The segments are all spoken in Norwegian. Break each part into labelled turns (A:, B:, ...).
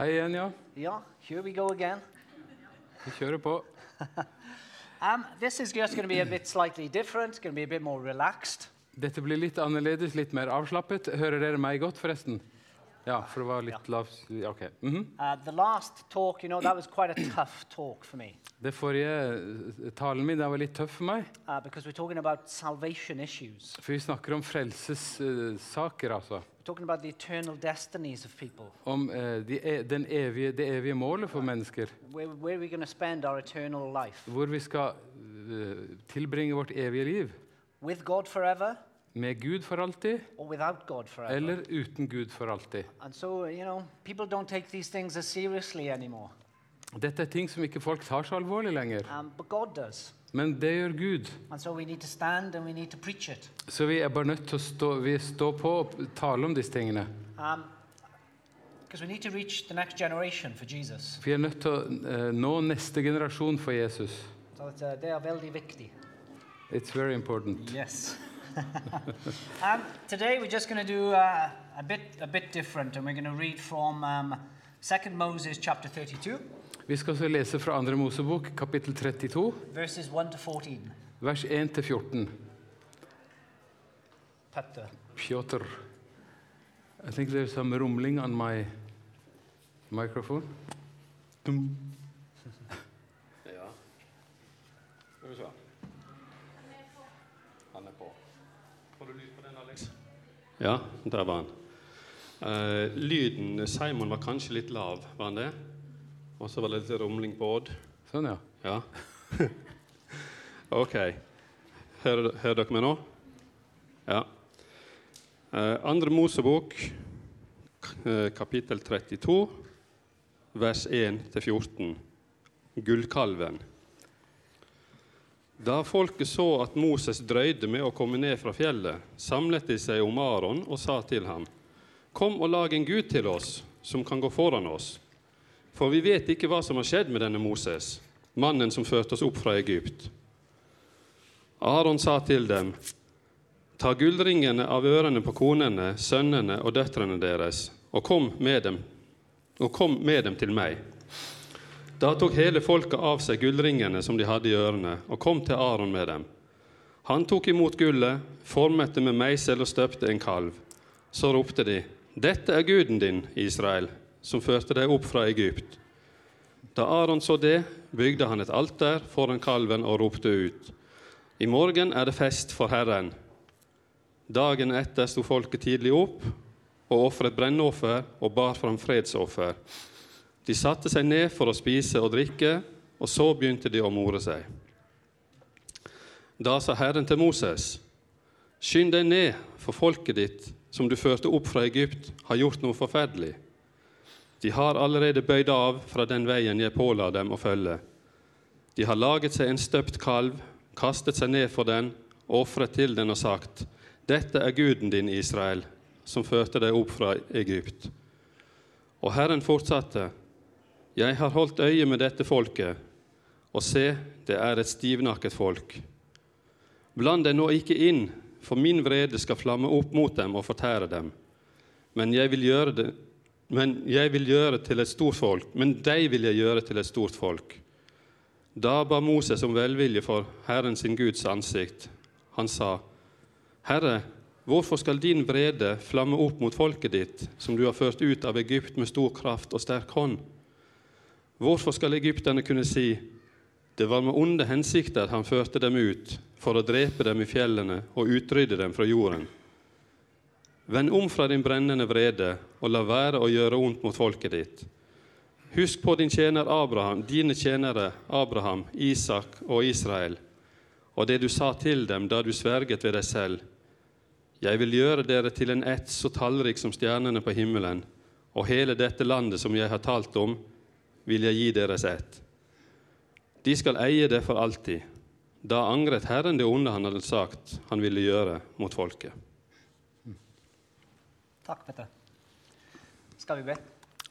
A: Hei igjen, ja.
B: Ja, here we go again.
A: Vi kjører på.
B: Um, this is just going to be a bit slightly different. It's going to be a bit more relaxed.
A: Dette blir litt annerledes, litt mer avslappet. Hører dere meg godt, forresten? Ja, for det var litt lavt Ok. mhm.
B: Uh, the last talk, you know, that was quite a tough talk for me
A: Det forrige eh, talen min den var litt tøff for meg.
B: uh, because we're talking about salvation issues.
A: For vi snakker om frelsessaker, altså.
B: We're talking about the eternal destinies of people.
A: Om eh, de, e- den evige, det evige målet for mennesker.
B: Where, where are we going to spend our eternal life?
A: Hvor vi skal eh, tilbringe vårt evige liv.
B: With God forever
A: Med Gud for alltid,
B: or without God forever?
A: eller uten Gud for alltid.
B: And so, you know, people don't take these things as seriously anymore.
A: Dette er ting som ikke folk tar så alvorlig lenger.
B: Um.
A: Men det gjør Gud.
B: So.
A: Så vi er bare nødt til å stå, vi står på og tale om disse tingene.
B: Um,
A: Vi er nødt til å uh, nå neste generasjon for Jesus.
B: So it's, uh, they are veldig viktig.
A: It's very important.
B: Yes. um, today we're just going to do uh, a bit a bit different, and we're going to read from um, 2 Moses chapter 32,
A: Vi skal så lese fra 2. Mosebok, kapittel 32,
B: verses 1 to 14.
A: vers 1-14.
B: Petter.
A: Pjotr. I think there's some rumling on my microphone. Dum.
C: Ja. Skal vi se. Han er på. Får du lyd på den, Alex? Ja, der var han. Uh, lyden Simon var kanskje litt lav, var han det? Og så var det litt rumling på Odd.
A: Sånn, ja.
C: Ja. ok. Hører, hører dere meg nå? Ja. Eh, andre Mosebok, eh, kapittel 32, vers 1-14. Gullkalven. Da folket så at Moses drøyde med å komme ned fra fjellet, samlet de seg om Aron og sa til ham:" Kom og lag en gud til oss, som kan gå foran oss. For vi vet ikke hva som har skjedd med denne Moses, mannen som førte oss opp fra Egypt. Aron sa til dem:" Ta gullringene av ørene på konene, sønnene og døtrene deres, og kom med dem, og kom med dem til meg. Da tok hele folket av seg gullringene som de hadde i ørene, og kom til Aron med dem. Han tok imot gullet, formet det med meisel og støpte en kalv. Så ropte de, Dette er guden din, Israel, som førte deg opp fra Egypt. Da Aron så det, bygde han et alter foran kalven og ropte ut, I morgen er det fest for Herren. Dagen etter sto folket tidlig opp og ofret brennoffer og bar fram fredsoffer. De satte seg ned for å spise og drikke, og så begynte de å more seg. Da sa Herren til Moses, Skynd deg ned, for folket ditt, som du førte opp fra Egypt, har gjort noe forferdelig. De har allerede bøyd av fra den veien jeg påla dem å følge. De har laget seg en støpt kalv, kastet seg ned for den, ofret til den og sagt:" Dette er guden din, Israel, som førte deg opp fra Egypt. Og Herren fortsatte:" Jeg har holdt øye med dette folket, og se, det er et stivnakket folk. Bland deg nå ikke inn, for min vrede skal flamme opp mot dem og fortære dem. Men jeg vil gjøre det men jeg vil gjøre til et stort folk, men deg vil jeg gjøre til et stort folk. Da ba Moses om velvilje for Herren sin Guds ansikt. Han sa, Herre, hvorfor skal din vrede flamme opp mot folket ditt, som du har ført ut av Egypt med stor kraft og sterk hånd? Hvorfor skal egypterne kunne si, det var med onde hensikter han førte dem ut, for å drepe dem i fjellene og utrydde dem fra jorden? Vend om fra din brennende vrede, og la være å gjøre ondt mot folket ditt. Husk på din tjener Abraham, dine tjenere Abraham, Isak og Israel, og det du sa til dem da du sverget ved deg selv. Jeg vil gjøre dere til en ett så tallrik som stjernene på himmelen, og hele dette landet som jeg har talt om, vil jeg gi deres ett. De skal eie det for alltid. Da angret Herren det onde han hadde sagt han ville gjøre mot folket.
B: Takk, Petter. Skal vi be?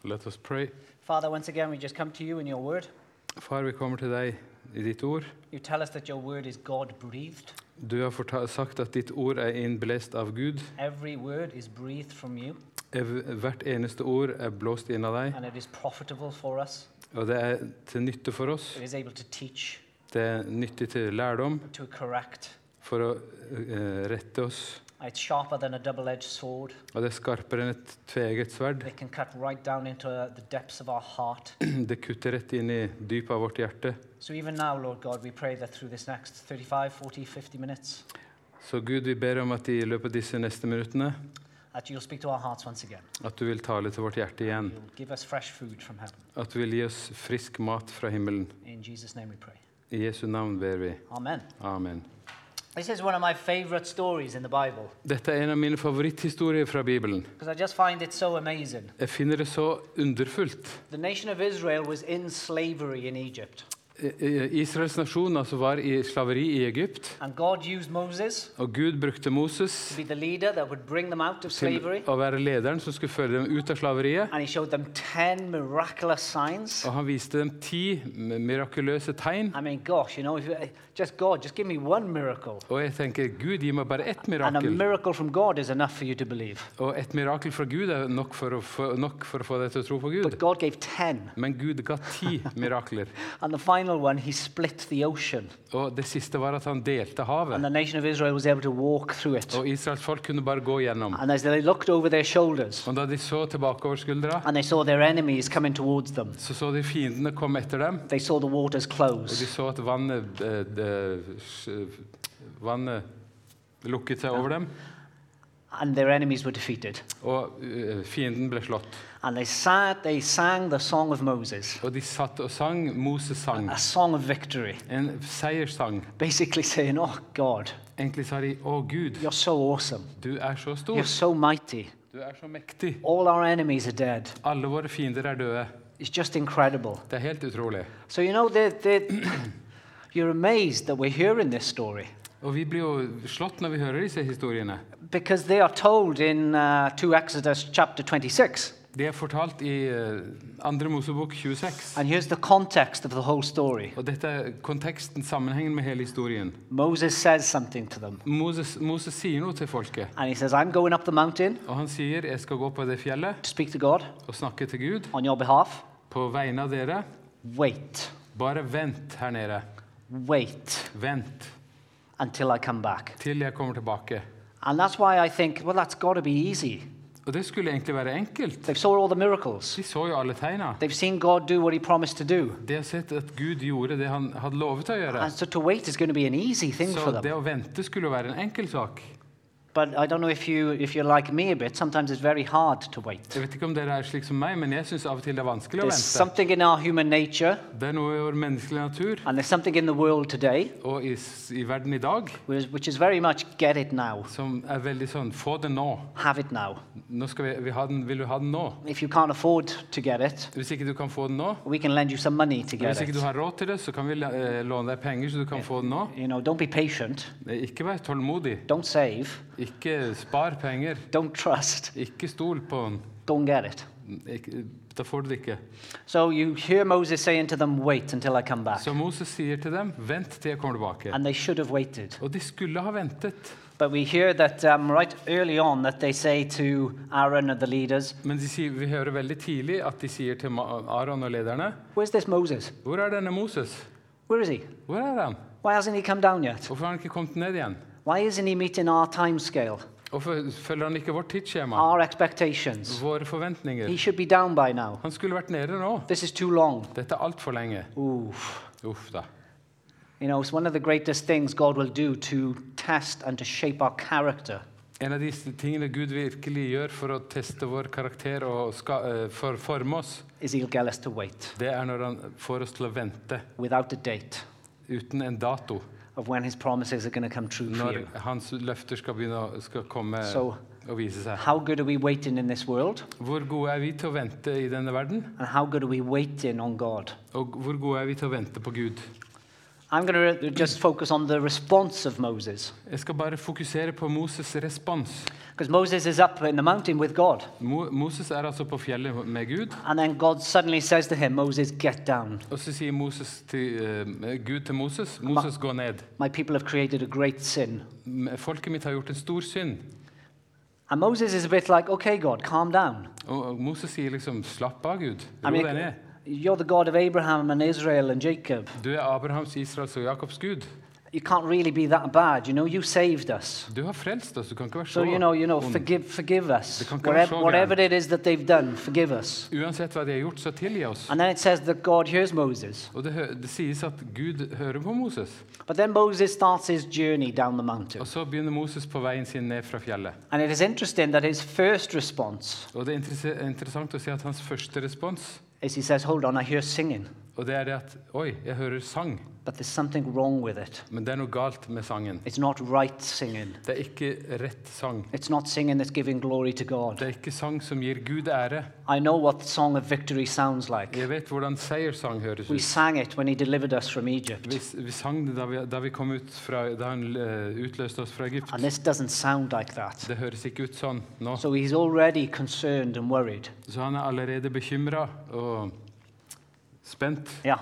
A: Let us pray.
B: Father, once again, we just come to you in your word.
A: Far, vi kommer til deg i ditt ord.
B: You tell us that your word is God breathed.
A: Du har sagt at ditt ord er innblåst av Gud.
B: Every word is breathed from you.
A: Hvert eneste ord er blåst inn av deg,
B: and it is profitable for us.
A: og det er til nytte for oss.
B: It is able to teach,
A: Det er nyttig til lærdom,
B: to correct.
A: for å uh, rette oss.
B: It's sharper than a double edged sword.
A: Og det er skarpere enn et tveegget sverd.
B: It can cut right down into the depths of our heart.
A: Det kutter rett inn i dypet av vårt hjerte.
B: So even now, Lord God, we pray that through this next 35, 40, 50 minutes,
A: Så Gud, vi ber om at i løpet av disse neste minuttene,
B: that you'll speak to our hearts once again.
A: at du vil tale til vårt hjerte igjen.
B: Give us fresh food from heaven.
A: At du vil gi oss frisk mat fra himmelen.
B: In Jesus' name we pray.
A: I Jesu navn ber vi.
B: Amen.
A: Amen.
B: This is one of my favorite stories in the Bible
A: Dette er en av mine favoritthistorier fra Bibelen.
B: because I just find it so amazing.
A: Jeg finner det så underfullt.
B: The nation of Israel was in slavery in Egypt,
A: Israels nasjon altså var i slaveri i Egypt, og Gud brukte Moses til å være lederen som skulle føre dem ut av slaveriet.
B: And he showed them 10 miraculous signs.
A: Og han viste dem ti mirakuløse tegn.
B: I mean, gosh, you know, you, just God, just give me one miracle.
A: Og jeg tenker, Gud, gi meg bare ett mirakel.
B: miracle from God is enough for you to believe.
A: Og et mirakel fra Gud er nok for, å få, nok for å få deg til å tro på Gud.
B: But God gave 10.
A: Men Gud ga ti mirakler.
B: And the final one, he split the ocean.
A: Og det siste var at han delte
B: And
A: havet.
B: the nation of Israel was able to walk through it.
A: Og Israels folk kunne bare gå gjennom.
B: And as they looked over their shoulders
A: Og da de så tilbake over skuldra,
B: and they saw their enemies coming towards them,
A: så så de fiendene komme etter dem.
B: they saw the waters
A: Og de så at vannet, eh, de, vannet lukket seg over dem,
B: And their enemies were defeated.
A: og eh, fienden ble slått.
B: And they sat, they sang the song of Moses,
A: Og de satt og sang Moses sang,
B: a song of victory,
A: en seierssang.
B: basically saying, Oh God,
A: Egentlig sa de 'Å Gud,
B: you're so awesome.
A: du er så stor,
B: You're so mighty.
A: du er så mektig'.
B: All our enemies are dead.
A: Alle våre fiender er døde.
B: It's just incredible.
A: Det er helt utrolig.
B: So, you know, they they you're amazed that we're hearing this story
A: Og vi blir jo slått når vi hører disse historiene.
B: because they are told in uh, 2 Exodus chapter 26.
A: De er fortalt i eh, andre Mosebok 26.
B: And here's the context of the whole story
A: Og dette er konteksten, sammenhengen med hele historien.
B: Moses says something to them.
A: Moses, Moses sier noe til folket.
B: And he says, I'm going up the mountain
A: Og han sier, 'Jeg skal gå på det fjellet
B: to speak to God
A: og snakke til Gud
B: on your behalf.
A: på vegne av dere.
B: Wait,
A: Bare vent her nede.
B: wait
A: Vent
B: until I come back.
A: til jeg kommer tilbake.
B: And that's why I think, well, that's got to be easy.
A: Og det skulle egentlig være enkelt. De så jo alle tegna. De har sett at Gud gjorde det han hadde lovet å gjøre.
B: So
A: Så det å vente skulle være en enkel sak.
B: But I don't know if, you, if you're like me a bit, sometimes it's very hard to wait.
A: Jeg vet ikke om dere er slik som meg, men jeg synes av og til det er vanskelig å
B: There's
A: vente.
B: something in our human nature,
A: Det er noe i vår menneskelige natur
B: and there's something in the world today,
A: og i, s- i verden i dag
B: which is, which is very much get it now,
A: som er veldig sånn Få det nå.
B: have it now.
A: nå skal vi, vi ha den, vil du ha den nå?
B: If you can't afford to get it,
A: Hvis ikke du kan få den nå,
B: we can lend you some money to get
A: hvis ikke du
B: it.
A: har råd til det, så kan vi eh, låne deg penger så du kan få det nå.
B: You know, don't be patient,
A: Ikke vær tålmodig.
B: don't save,
A: Ikke spar penger.
B: don't trust,
A: Ikke stol på den.
B: Don't get it.
A: Ikke, da får du det ikke.
B: So you hear Moses saying to them, Wait until I come back.
A: Så Moses sier til dem, vent til jeg kommer tilbake.
B: And they should have waited.
A: Og de skulle ha ventet.
B: But we hear that um, right early on that they say to Aaron and the leaders,
A: Men de sier, vi hører veldig tidlig at de sier til Aaron og lederne,
B: Where's this Moses?
A: hvor er denne Moses?
B: Where is he?
A: Hvor er han?
B: Why hasn't he come down yet?
A: Hvorfor har han ikke kommet ned igjen?
B: Why isn't he meeting our time scale,
A: Hvorfor følger han ikke vårt tidsskjema?
B: our expectations?
A: Våre forventninger?
B: He should be down by now.
A: Han skulle vært nede nå.
B: This is too long.
A: Dette er altfor lenge.
B: Uff.
A: Uff da.
B: You know, it's one of the greatest things God will do to test and to shape our character
A: En av de tingene Gud virkelig gjør for å teste vår karakter og ska, eh, for, forme oss, det er når han får oss til å vente
B: without a date
A: uten en dato.
B: Of when His promises are going to come true for
A: Når
B: you.
A: hans løfter skal begynne skal komme
B: so,
A: og vise seg.
B: How good are we waiting in this world?
A: Hvor gode er vi til å vente i denne verden?
B: And how good are we waiting on God?
A: Og hvor gode er vi til å vente på Gud?
B: I'm going to just focus on the response of Moses.
A: Jeg skal bare fokusere på Moses' respons.
B: Because Moses is up in the mountain with God.
A: Mo Moses er altså på fjellet med Gud,
B: And then God suddenly says to him, Moses, get down.
A: og så sier Moses til, eh, Gud til Moses Moses, gå ned.
B: My people have created a great sin.
A: Folket mitt har gjort en stor synd.
B: And Moses is a bit like, okay, God, calm down.
A: Og Moses sier liksom 'slapp av, Gud'.
B: I
A: Ro
B: mean,
A: deg ned.
B: you're the God of Abraham and Israel and Jacob.
A: Du er Abrahams, Israels og Jakobs Gud.
B: You can't really be that bad. You know, you saved us.
A: Du har frelst oss. Du kan ikke være så
B: So, you know, you know, forgive, forgive us.
A: Det kan ikke være
B: Whatever, whatever it is that they've done, forgive us.
A: Uansett hva de har gjort, så tilgi oss.
B: And then it says that God hears Moses.
A: Og det, det sies at Gud hører på Moses.
B: But then Moses starts his journey down the mountain.
A: Og så begynner Moses på veien sin ned fra fjellet.
B: And it is interesting that his first response
A: Og det er interessant å se at hans første respons
B: is he says, Hold on, I hear singing.
A: Og det er det at Oi, jeg hører sang. Men det er noe galt med sangen.
B: Right.
A: Det er ikke rett sang. Det er ikke sang som gir Gud ære.
B: Like.
A: Jeg vet hvordan seierssang høres ut. Vi, vi sang det da vi, da vi kom ut fra, da han eh, utløste oss fra Egypt.
B: Like.
A: Det høres ikke ut sånn nå.
B: So.
A: Så han er allerede bekymra spent.
B: Yeah.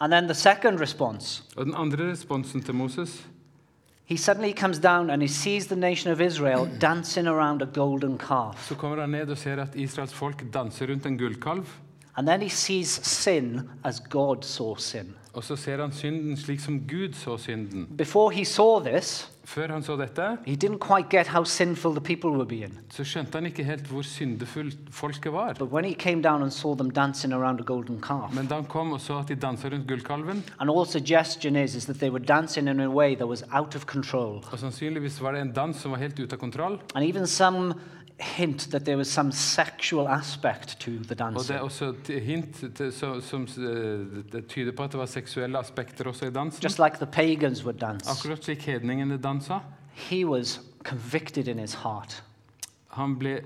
B: And then the second response
A: Og den andre responsen til Moses
B: he suddenly comes down and he sees the nation of Israel dancing around a golden calf.
A: Så kommer han ned og ser at Israels folk danser rundt en gullkalv.
B: And then he sees sin as God saw sin.
A: Og så ser han synden slik som Gud så synden.
B: Before he saw this,
A: Før han så dette,
B: he didn't quite get how sinful the people were being.
A: så skjønte han ikke helt hvor syndefullt folket var.
B: But when he came down and saw them dancing around a golden calf,
A: Men da han kom og så at de dansa rundt gullkalven,
B: and all suggestion is, is that they were dancing in a way that was out of control.
A: og sannsynligvis var det en dans som var helt ute av kontroll,
B: And even some hint that there was some sexual aspect to the
A: og det
B: dancing.
A: er også hint til, så, som eh, det tyder på at det var seksuelle aspekter også i dansen.
B: Just like the pagans would dance.
A: Akkurat slik hedningene dansa.
B: He was convicted in his heart.
A: Han ble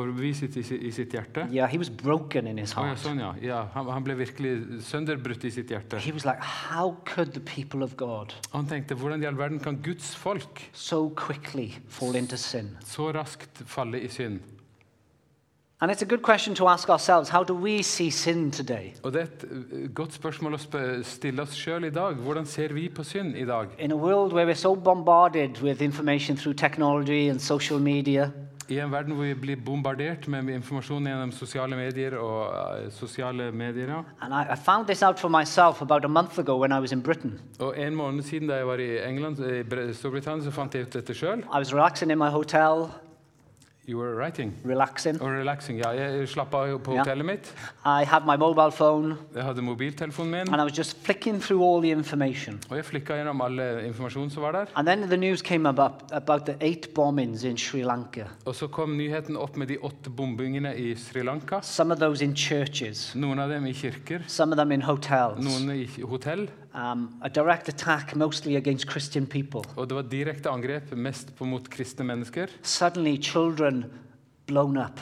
A: overbevist i, sitt hjerte.
B: Yeah, he was broken in his
A: Å ja, sånn, ja. ja han, han ble virkelig sønderbrutt i sitt hjerte.
B: He was like, How could the people of God
A: han tenkte hvordan i all verden kan Guds folk
B: so quickly fall into sin?
A: så raskt falle i synd?
B: And it's a good question to ask ourselves how do we see sin today?
A: Og Det er et eh, godt spørsmål å stille oss sjøl i dag. Hvordan ser vi på synd i dag?
B: In a world where we're so bombarded with information through technology and social media,
A: I en verden hvor vi blir bombardert med informasjon gjennom sosiale medier og uh, sosiale medier. ja.
B: and I, I found this out for myself about a month ago when I was in Britain.
A: Og En måned siden da jeg var i England, i Storbritannia, så fant jeg ut dette sjøl.
B: I was relaxing in my hotel,
A: You were writing.
B: relaxing.
A: Og relaxing. Ja, jeg slapp av på
B: yeah.
A: hotellet mitt.
B: I had my mobile phone,
A: Jeg hadde mobiltelefonen min.
B: and I was just flicking through all the information.
A: Og jeg flikka gjennom all informasjonen som var der.
B: And then the news came about, about the eight bombings in Sri Lanka,
A: Og så kom nyheten opp med de åtte bombingene i Sri Lanka.
B: some of those in churches,
A: Noen av dem i kirker,
B: some of them in hotels.
A: noen i hotell.
B: Um, a direct attack mostly against Christian people.
A: Og det var direkte angrep mest på mot kristne mennesker.
B: Suddenly, children blown up,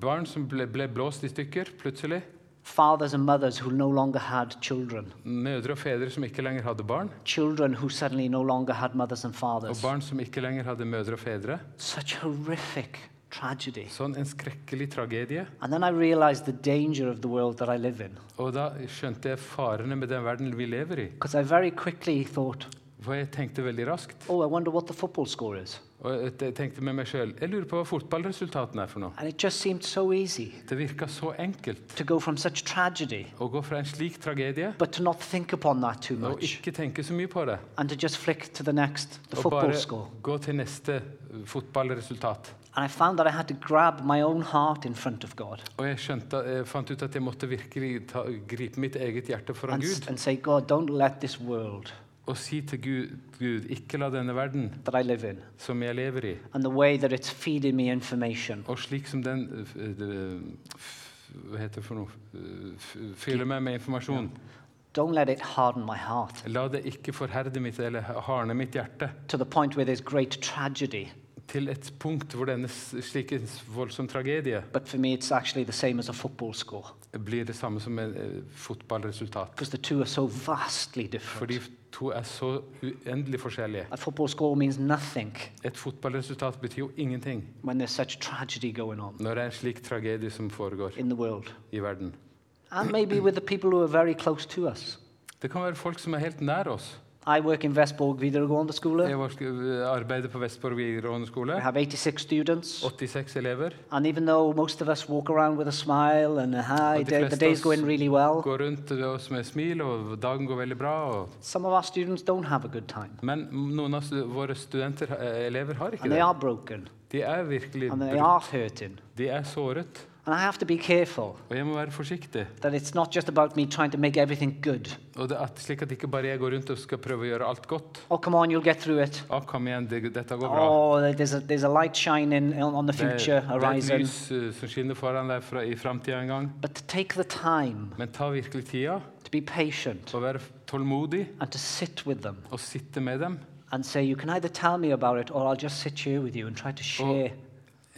A: Barn som ble, ble blåst i stykker plutselig.
B: fathers and mothers who no longer had children,
A: Mødre og fedre som ikke lenger hadde barn.
B: children who suddenly no longer had mothers and
A: Og
B: fathers.
A: barn som ikke lenger hadde mødre og fedre.
B: Such horrific tragedy.
A: Sånn en skrekkelig tragedie.
B: And then I realized the danger of the world that I live in.
A: Og da skjønte jeg farene med den verden vi lever i.
B: Because I very quickly thought,
A: For jeg tenkte veldig raskt.
B: oh, I wonder what the football score is.
A: Og jeg tenkte med meg selv, Jeg lurer på hva fotballresultatene er for noe.
B: And it just seemed so easy
A: Det virka så enkelt
B: to go from such tragedy,
A: å gå fra en slik tragedie
B: but to not think upon that too
A: og
B: much,
A: ikke tenke så mye på det.
B: and to just flick to the next, the
A: Og
B: football
A: bare
B: score.
A: gå til neste fotballresultat.
B: And I found that I had to grab my own heart in front of God
A: Og jeg, skjønte, jeg fant ut at jeg måtte virkelig ta, gripe mitt eget hjerte foran
B: and,
A: Gud
B: and say, God, don't let this world
A: og si til Gud, Gud ikke la denne verden som jeg lever i,
B: and the way that it's feeding me information
A: og slik som den uh, f- Hva heter det for noe? Fyller meg med informasjon.
B: Don't let it harden my heart
A: La det ikke forherde mitt eller harne mitt hjerte
B: to the point where there's great tragedy.
A: Til et punkt hvor denne slik en voldsom tragedie
B: me, the same as a score
A: blir det samme som et eh, fotballresultat.
B: because the two are so For
A: de to er så uendelig forskjellige.
B: Score means
A: Et fotballresultat betyr jo ingenting
B: when such going on
A: når det er en slik tragedie som foregår
B: in the world.
A: i verden.
B: And maybe with the people who are very close to us.
A: Det kan være folk som er helt nær oss.
B: I work in Vestborg videregående skole.
A: Jeg arbeider på Vestborg videregående skole.
B: We have 86 students.
A: 86 elever.
B: And even though most of us walk around with a smile and a hi, the, the day's going really well,
A: Går rundt oss med smil, og dagen går veldig bra.
B: Some of our students don't have a good time.
A: men noen av våre studenter, eh, elever, har ikke
B: And they
A: det.
B: are broken.
A: De er virkelig
B: And they are hurting.
A: De er såret.
B: And I have to be careful
A: Og jeg må være forsiktig.
B: that it's not just about me trying to make everything good.
A: Og det at, slik at ikke bare jeg går rundt og skal prøve å gjøre alt godt.
B: Oh, come on, you'll get through it.
A: Kom igjen, det, dette går bra.
B: Oh, there's a, there's a light shining on, on the
A: Det, er-
B: future
A: det er et
B: horizon.
A: lys eh, som skinner foran deg fra, i framtida en gang.
B: But to take the time
A: Men ta virkelig tida
B: to be patient
A: og være tålmodig
B: and to sit with them
A: og sitte med dem.
B: and say, you can either tell me about it or I'll just sit here with you and try to share.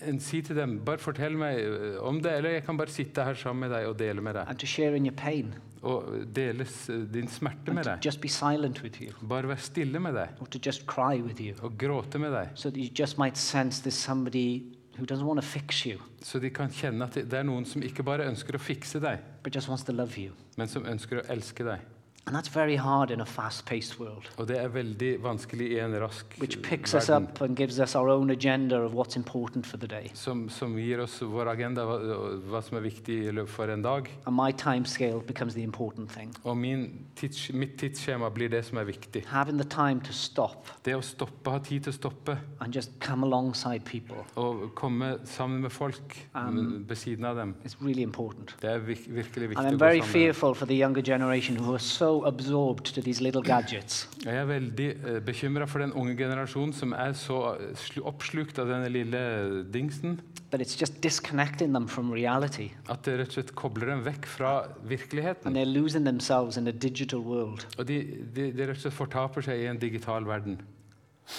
A: En, si til dem bare fortell meg eh, om det, eller jeg kan bare sitte her sammen med deg og dele med deg.
B: and to share in your pain.
A: Og dele din smerte
B: And
A: med deg.
B: just be silent with you
A: Bare være stille med deg
B: or to just cry with you.
A: og gråte med deg.
B: So that you just might sense there's somebody who doesn't want to fix you,
A: Så de kan kjenne at det det er noen som ikke bare ønsker å fikse deg,
B: but just wants to love you.
A: men som ønsker å elske deg.
B: And that's very hard in a fast paced world,
A: Og det er veldig vanskelig i en rask
B: which picks us up and gives us our own agenda of what's important for the day.
A: Som, som gir oss vår agenda, hva, hva som er viktig for en dag.
B: And my time scale becomes the important thing.
A: Og min tids, mitt tidsskjema blir det som er viktig.
B: Having the time to stop
A: Det å stoppe, ha tid til å stoppe
B: and just come alongside people
A: og komme sammen med folk
B: Um,
A: ved siden av dem.
B: is really important.
A: Det er vir virkelig viktig
B: And I'm very fearful for the younger generation who are so absorbed to these little gadgets.
A: Jeg er veldig uh, bekymra for den unge generasjonen som er så eh, oppslukt av denne lille dingsen
B: But it's just disconnecting them from reality.
A: at det rett og slett kobler dem vekk fra
B: And
A: virkeligheten.
B: they're losing themselves in a digital world.
A: Og de, de, de rett og slett fortaper seg i en digital verden.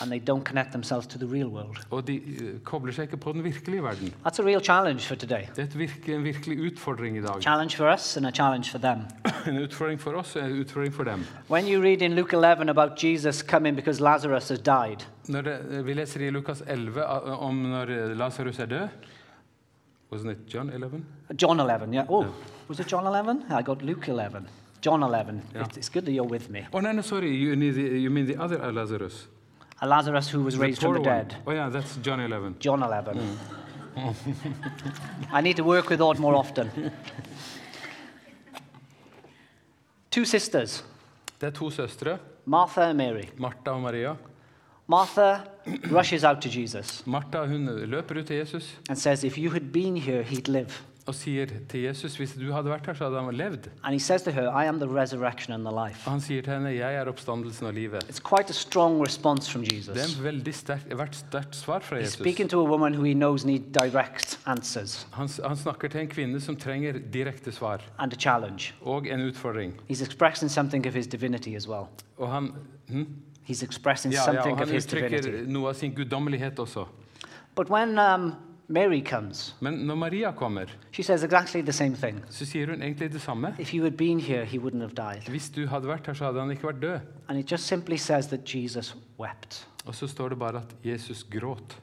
B: And they don't connect themselves to the real world.
A: Og de eh, kobler seg ikke på den virkelige verden.
B: That's a real challenge for today.
A: Det er et virke, en virkelig utfordring i dag.
B: Challenge for us and a challenge for them.
A: En utfordring for oss og en utfordring for dem.
B: When you read in Luke 11 about Jesus coming because Lazarus has died,
A: Når det, vi leser i Lukas 11 om når Lasarus er død Wasn't it John 11?
B: John 11, yeah. Oh, was it John 11? I got Luke 11. John 11.
A: Yeah.
B: It's, it's good that you're with me.
A: Oh, no, no, sorry. You, the, you mean the other Lazarus?
B: A Lazarus who was
A: The
B: raised from the
A: one.
B: dead.
A: Oh, yeah, that's John 11.
B: John 11. I need to work with Odd more often. Two sisters,
A: Det er to søstre,
B: Martha and Mary.
A: Martha og Maria.
B: Martha rushes out to Jesus
A: Martha hun løper ut til Jesus
B: and says, If you had been here, he'd live.
A: Og sier til Jesus hvis du hadde vært her, så hadde han levd.
B: And he says to her, I am the resurrection and the life.
A: Og han sier til henne, 'Jeg er oppstandelsen og livet'.
B: It's quite a strong response from
A: Det er
B: Jesus.
A: en veldig sterk, sterkt svar fra
B: He's
A: Jesus.
B: speaking to a woman who he knows need direct answers
A: Han, han snakker til en kvinne som trenger direkte svar
B: and a challenge.
A: og en utfordring.
B: He's expressing something of his divinity as well.
A: Og han, hm?
B: He's expressing
A: ja, ja,
B: something
A: og
B: of
A: han
B: his divinity.
A: uttrykker noe av sin guddommelighet også.
B: But when um, Mary comes,
A: Men når Maria kommer,
B: she says exactly the same thing.
A: så sier hun egentlig det samme.
B: If you had been here, he wouldn't have died.
A: Hvis du hadde vært her, så hadde han ikke vært død.
B: And it just simply says that Jesus wept.
A: Og så står det bare at Jesus gråt.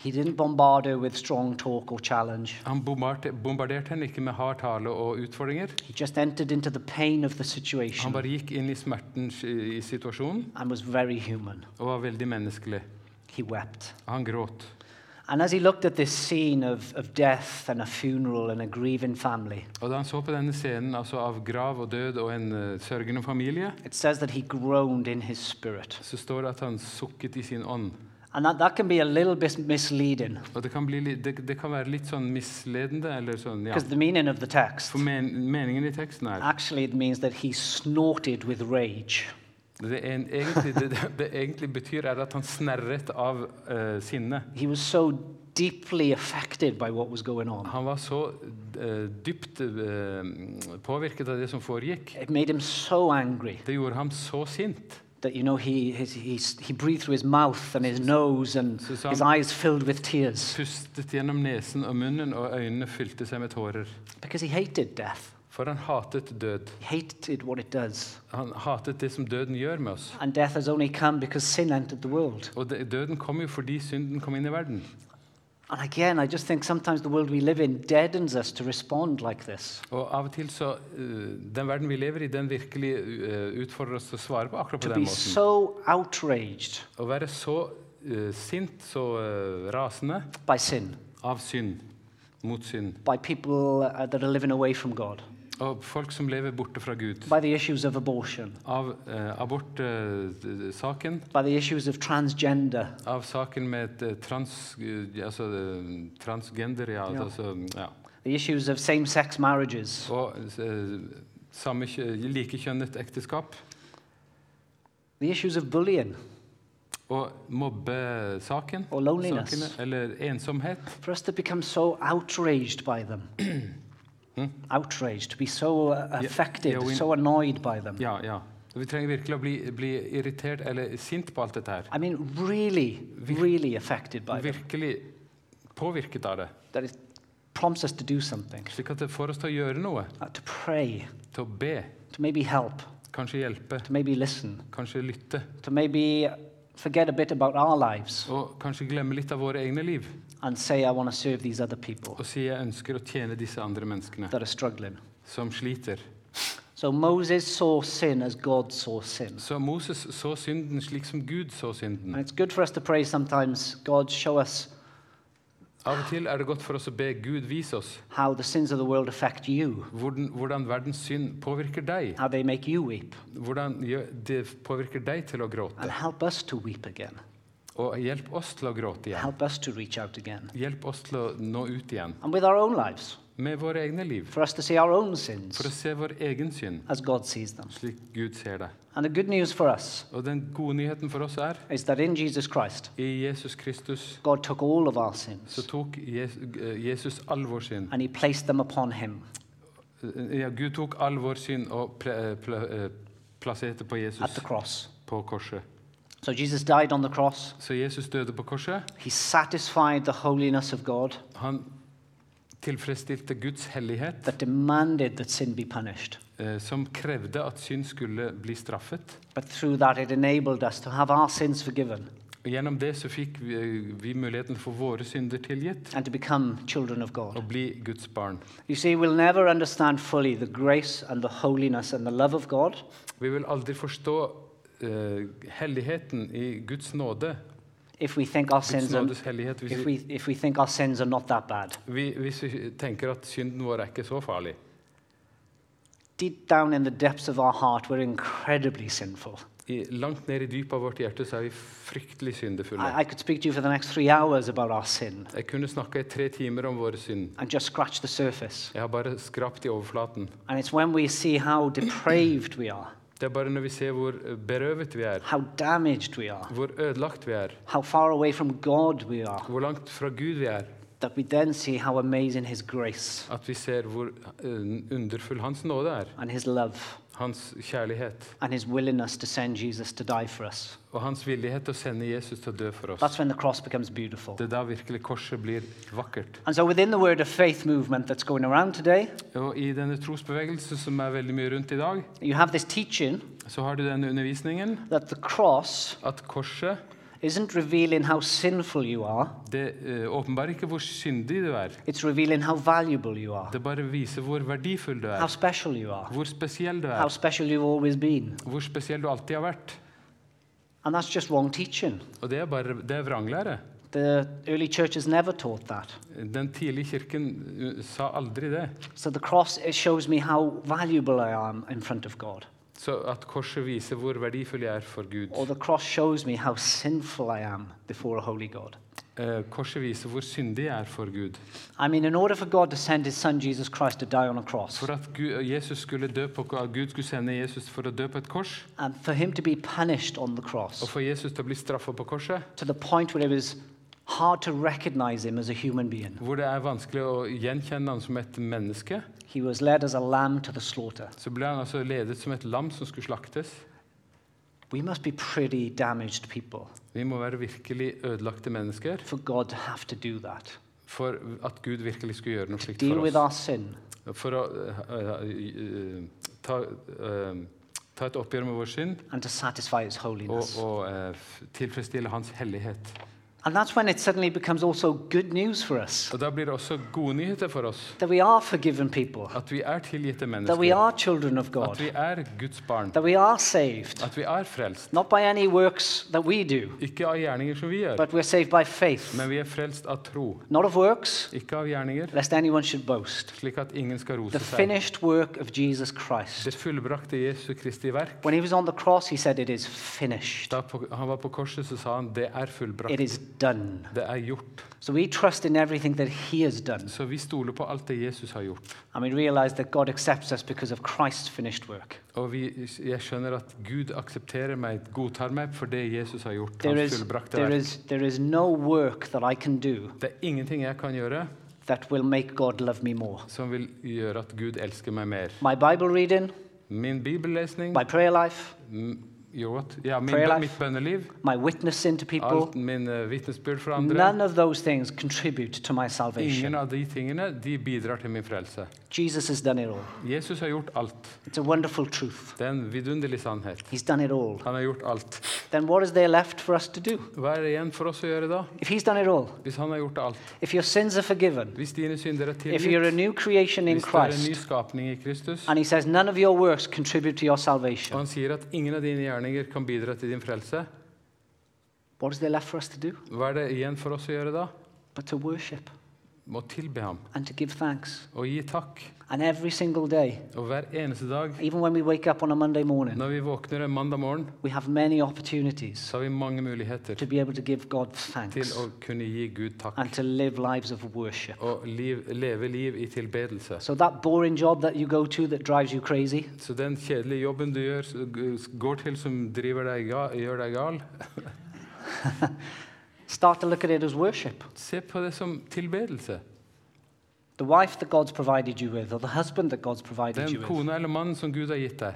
B: He didn't bombard her with strong talk or challenge.
A: Han bombarderte, bombarderte henne ikke med hard tale og utfordringer.
B: He just entered into the pain of the
A: Han
B: situation
A: bare gikk inn i smerten i i situasjonen
B: and was very human.
A: og var veldig menneskelig.
B: He wept.
A: Han gråt.
B: And as he looked at this scene of, of death and a funeral and a grieving family,
A: Og da han så på denne scenen altså av grav og død og en eh, sørgende familie,
B: it says that he groaned in his spirit.
A: så står det at han sukket i sin ånd.
B: And that, that can be a little bit misleading
A: Og det kan, bli, li- det, det kan være litt sånn misledende, eller sånn, ja.
B: because the meaning of the text
A: For men, meningen i teksten er
B: actually it means that he snorted with rage.
A: Det, en, egentlig, det, det, egentlig betyr er at han snerret av uh, sinne.
B: So.
A: Han var så uh, dypt uh, påvirket av det som foregikk.
B: So
A: Det gjorde ham så sint.
B: that you know he, his, he, he breathed through his mouth and his nose and
A: So
B: his eyes filled with tears
A: Pustet gjennom nesen og munnen, og øynene fylte seg med tårer.
B: because he hated death.
A: For han hatet død.
B: Hated what it does.
A: Han hatet det som døden gjør med oss.
B: And death has only come because sin entered the world.
A: Og døden kom jo fordi synden kom inn i verden.
B: And again, I just think sometimes the world we live in deadens us to respond like this.
A: Og av og til så Den verden vi lever i, den virkelig eh, utfordrer oss til å svare på akkurat på
B: To
A: den
B: be
A: måten.
B: so outraged
A: Å være så uh, sint, så rasende
B: by sin,
A: av synd, mot synd.
B: by people uh, that are living away from God,
A: Og folk som lever borte fra Gud.
B: by the issues of abortion,
A: Av eh, abortsaken,
B: by the issues of transgender,
A: av saken med eh, trans, eh, altså, eh, transgender, ja,
B: yeah.
A: Altså, ja.
B: the issues of same sex marriages,
A: Og eh, samme likekjønnet ekteskap.
B: the issues of bullying.
A: Og mobbesaken.
B: Or loneliness.
A: sakene, Eller ensomhet.
B: For us to become so outraged by them. outraged, to be so uh, affected,
A: yeah, we-
B: so annoyed by them.
A: Ja, ja. Vi trenger virkelig å bli, bli irritert eller sint på alt dette her.
B: I mean, really, really affected by them.
A: Virkelig påvirket av det.
B: That it prompts us to do something,
A: Slik at det får oss til å gjøre noe.
B: uh, to pray,
A: Til å be.
B: to maybe help,
A: Kanskje hjelpe.
B: to maybe listen,
A: Kanskje lytte.
B: to maybe forget a bit about our lives
A: Og kanskje glemme litt av våre egne liv.
B: And say, I want to serve these other people
A: Og si jeg ønsker å tjene disse andre menneskene
B: that are struggling.
A: som sliter.
B: So Moses saw sin as God saw sin.
A: Så Moses så synden slik som Gud så synden.
B: And it's good for us to pray sometimes, God, show us
A: Av og til er det godt for oss å be Gud vise oss
B: how the sins of the world affect you,
A: hvordan, hvordan verdens synd påvirker deg.
B: how they make you weep,
A: Hvordan gjør- det påvirker deg til å
B: and
A: gråte.
B: help us to weep again.
A: Og hjelp oss til å gråte igjen.
B: Help us to reach out again.
A: Hjelp oss til å nå ut igjen
B: And with our own lives,
A: med våre egne liv.
B: for us to see our own
A: For å se vår egen synd
B: as God sees them.
A: slik Gud ser det.
B: And the good news for us
A: Og den gode nyheten for oss er
B: Christ,
A: i Jesus Kristus
B: God took all of our
A: så tok Jes- Jesus all vår synd.
B: and he placed them upon him.
A: Ja, Gud tok all vår synd og eh, eh, plasserte på Jesus på korset.
B: So Jesus died on the cross.
A: Så Jesus døde på korset.
B: He satisfied the holiness of God
A: Han tilfredsstilte Guds hellighet,
B: that demanded that sin be punished.
A: eh, som krevde at synd skulle bli straffet.
B: But through that, it enabled us to have our sins forgiven
A: Og Gjennom det så fikk vi, vi muligheten for våre synder tilgitt
B: and to become children of God.
A: og bli Guds barn.
B: You see, we'll never understand fully the grace and the holiness and the love of God
A: Vi vil aldri forstå eh, helligheten i Guds nåde.
B: if we think our sins are, if we, if we think our sins are not that bad.
A: vi, hvis vi tenker at synden vår er ikke så farlig.
B: Deep down in the depths of our heart, we're incredibly sinful.
A: I, langt ned i dypet av vårt hjerte så er vi fryktelig syndefulle.
B: I, I could speak to you for the next three hours about our sin
A: Jeg kunne snakka i tre timer om synd.
B: and just scratch the surface.
A: Jeg har bare skrapt i overflaten.
B: And it's when we see how depraved we are,
A: Det er bare når vi ser hvor eh, berøvet vi er,
B: how damaged we are,
A: hvor ødelagt vi er,
B: how far away from God we are,
A: hvor langt fra Gud vi er,
B: that we then see how amazing His grace
A: at vi ser hvor eh, underfull Hans nåde er.
B: and His love
A: Hans kjærlighet
B: and His willingness to send Jesus to die for us.
A: og hans villighet til å sende Jesus til å dø for oss.
B: That's when the cross becomes beautiful.
A: Det er da virkelig korset blir vakkert.
B: And so, within the Word of Faith movement that's going around today,
A: Og I denne trosbevegelsen som er veldig mye rundt i dag,
B: you have this teaching
A: så har du denne undervisningen
B: that the cross
A: at korset
B: isn't revealing how sinful you are,
A: det eh, åpenbarer ikke hvor syndig du er.
B: it's revealing how valuable you are,
A: Det bare viser hvor verdifull du
B: how
A: er,
B: special you are,
A: hvor spesiell du
B: how
A: er,
B: special you've always been.
A: hvor spesiell du alltid har vært.
B: And that's just wrong teaching.
A: Og det er bare det er vranglære.
B: The early churches never taught that.
A: Den tidlige kirken eh, sa aldri det.
B: So the cross shows me how valuable I am in front of God.
A: Så at korset viser hvor verdifull jeg er for Gud.
B: Or the cross shows me how sinful I am before a holy God.
A: Eh, Korset viser hvor syndig jeg er for Gud.
B: I mean, in order for God to send his son Jesus Christ to die on a cross,
A: For at Gud, Jesus skulle dø på, at Gud skulle sende Jesus for å dø på et kors,
B: and for him to be punished on the
A: og
B: cross
A: for Jesus til å bli straffa på korset,
B: to the point where it was hard to recognize him as a human being,
A: hvor det er vanskelig å gjenkjenne han som et menneske,
B: he was led as a lamb to the slaughter.
A: så ble han altså ledet som et lam som skulle slaktes.
B: We must be pretty damaged people
A: Vi må være virkelig ødelagte mennesker
B: for God to have to do that.
A: for at Gud virkelig skulle gjøre noe slikt
B: Deal
A: for
B: with
A: oss.
B: our sin,
A: For å uh, uh, ta, uh, ta et oppgjør med vår synd
B: and to satisfy his
A: og,
B: holiness.
A: og tilfredsstille Hans hellighet.
B: And that's when it suddenly becomes also good news for us
A: Og Da blir det også gode nyheter for oss.
B: that we are forgiven people,
A: At vi er tilgitte
B: that we are children of God,
A: At vi er Guds barn.
B: that we are saved,
A: At vi er frelst.
B: not by any works that we do,
A: Ikke av gjerninger som vi gjør,
B: but we're saved by faith,
A: men vi er frelst av tro.
B: not of works,
A: Ikke av gjerninger,
B: lest anyone should boast.
A: slik at ingen skal
B: The
A: rose seg.
B: finished work of Jesus Christ.
A: Det fullbrakte Jesu Kristi verk.
B: When he was on the cross, he said, It is finished.
A: Da han var på korset, så sa han det er
B: It
A: fullbrakt.
B: is done.
A: Det er gjort.
B: So we trust in everything that he has done.
A: Så vi stoler på alt det Jesus har gjort.
B: And we realize that God accepts us because of Christ's finished work.
A: Og vi, jeg skjønner at Gud aksepterer meg, godtar meg for det Jesus har gjort.
B: There is, there, is, there is no work that I can do
A: Det er ingenting jeg kan gjøre
B: that will make God love me more.
A: som vil gjøre at Gud elsker meg mer.
B: My Bible reading,
A: Min bibellesning
B: my prayer life,
A: jo, what? Yeah, min,
B: life.
A: mitt bønneliv,
B: my witnessing to people,
A: alt min vitnesbyrd for andre
B: none of those things contribute to my
A: Ingen
B: salvation.
A: av de tingene de bidrar til min frelse.
B: Jesus has done it all.
A: Jesus har gjort alt.
B: It's a wonderful truth.
A: Det er en vidunderlig sannhet.
B: He's done it all.
A: Han har gjort alt.
B: Then what is there left for us to do?
A: Hva er det igjen for oss å gjøre da?
B: If He's done it all,
A: Hvis han har gjort alt?
B: if your sins are forgiven,
A: Hvis dine synder er
B: if you're a new creation in
A: Hvis du er en ny
B: Christ,
A: skapning i Kristus?
B: and He says none of your works contribute to your
A: Og
B: salvation,
A: han sier at ingen av dine gjerninger kan bidra til din frelse. Hva er det igjen for oss å gjøre da? Må tilbe ham
B: and to give thanks.
A: og gi takk.
B: And every single day,
A: Og hver eneste dag
B: even when we wake up on a Monday morning,
A: når vi våkner en mandag morgen,
B: we have many opportunities
A: så har vi mange muligheter
B: to be able to give God
A: til å kunne gi Gud takk.
B: and to live lives of worship.
A: Og liv, leve liv i tilbedelse.
B: So that boring job that you go to that drives you crazy,
A: Så den kjedelige jobben du gjør, går til som driver deg ga, gjør deg gal,
B: start to look at it as worship.
A: se på det som tilbedelse.
B: The wife that God's provided you with, or the husband that God's provided
A: Den
B: you with,
A: eller mannen som Gud har gitt deg.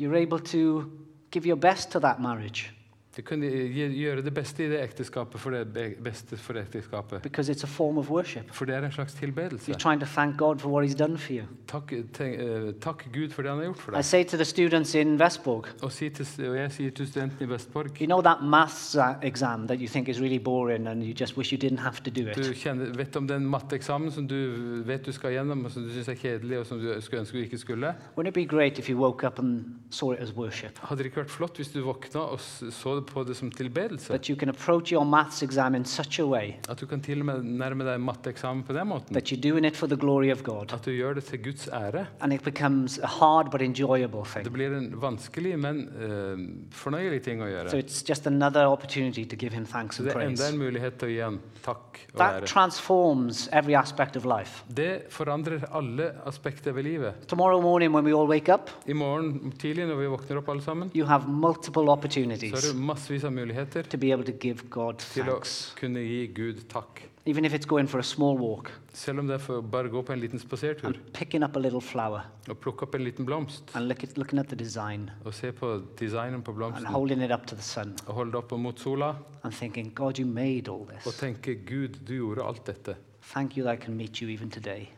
B: you're able to give your best to that marriage
A: Du kunne gjøre det beste i det ekteskapet for det beste for ekteskapet.
B: because it's a form of worship.
A: For det er en slags tilbedelse.
B: You're trying to thank God for what He's done for you.
A: Takk, eh, takk Gud for det han har gjort for
B: I
A: deg.
B: say to the students in Vestborg,
A: Og, si til, og jeg sier til studentene i Vestborg
B: you know that maths exam that you think is really boring and you just wish you didn't have to do
A: Du kjenner, vet om den matteeksamen som du vet du skal gjennom, og som du syns er kjedelig, og som du skulle ønske du ikke skulle?
B: Wouldn't it be great if you woke up and saw it as worship?
A: Hadde det ikke vært flott hvis du våkna og så så på det som tilbedelse?
B: That you can approach your maths exam in such a way
A: At du kan til og med nærme deg matteeksamen på den måten?
B: that you're doing it for the glory of God.
A: At du gjør det til Guds ære?
B: And it becomes a hard but enjoyable
A: Det
B: thing.
A: blir en vanskelig, men eh, fornøyelig ting å
B: So
A: gjøre.
B: it's just another opportunity to give Him thanks
A: Så
B: and
A: det er enda
B: praise.
A: en mulighet til å gi han takk og
B: That
A: ære.
B: transforms every aspect of life.
A: Det forandrer alle aspekter ved livet.
B: Tomorrow morning, when we all wake up,
A: I morgen tidlig når vi våkner opp alle sammen,
B: you have multiple
A: så har
B: opportunities
A: du massevis av muligheter
B: to be able to give God
A: til å
B: thanks.
A: kunne gi Gud takk.
B: Even if it's going for a small walk
A: Selv om det er for bare å gå på en liten spasertur
B: and picking up a little flower
A: og plukke opp en liten blomst
B: and look at, looking at the design
A: og se på designen på
B: and
A: blomsten
B: holding it up to the sun
A: og holde det opp mot sola
B: and thinking, God, you made all
A: og
B: this.
A: tenke Gud, du gjorde alt dette.
B: Thank you that I can meet you even today.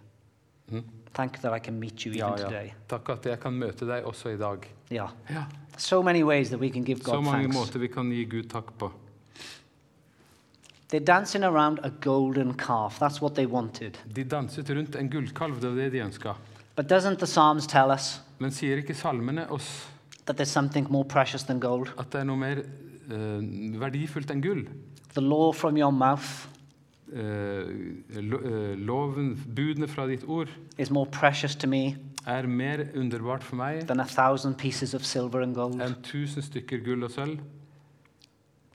A: Mm.
B: Thank you that I can meet you
A: Ja,
B: even
A: ja.
B: today.
A: Takk at jeg kan møte deg også i dag.
B: Yeah.
A: Ja.
B: So many ways that we can give
A: Så
B: God
A: mange
B: thanks.
A: måter vi kan gi Gud takk på.
B: They're dancing around a golden calf. That's what they wanted.
A: De danset rundt en gullkalv, det var det de ønska.
B: But doesn't the Psalms tell us
A: Men sier ikke salmene oss
B: that there's something more precious than gold?
A: at det er noe mer eh, verdifullt enn gull?
B: The law from your mouth
A: Eh, lo, eh, loven, budene fra ditt ord,
B: is more precious to me
A: er mer underbart for meg
B: than a thousand pieces of silver and gold.
A: enn tusen stykker gull og sølv.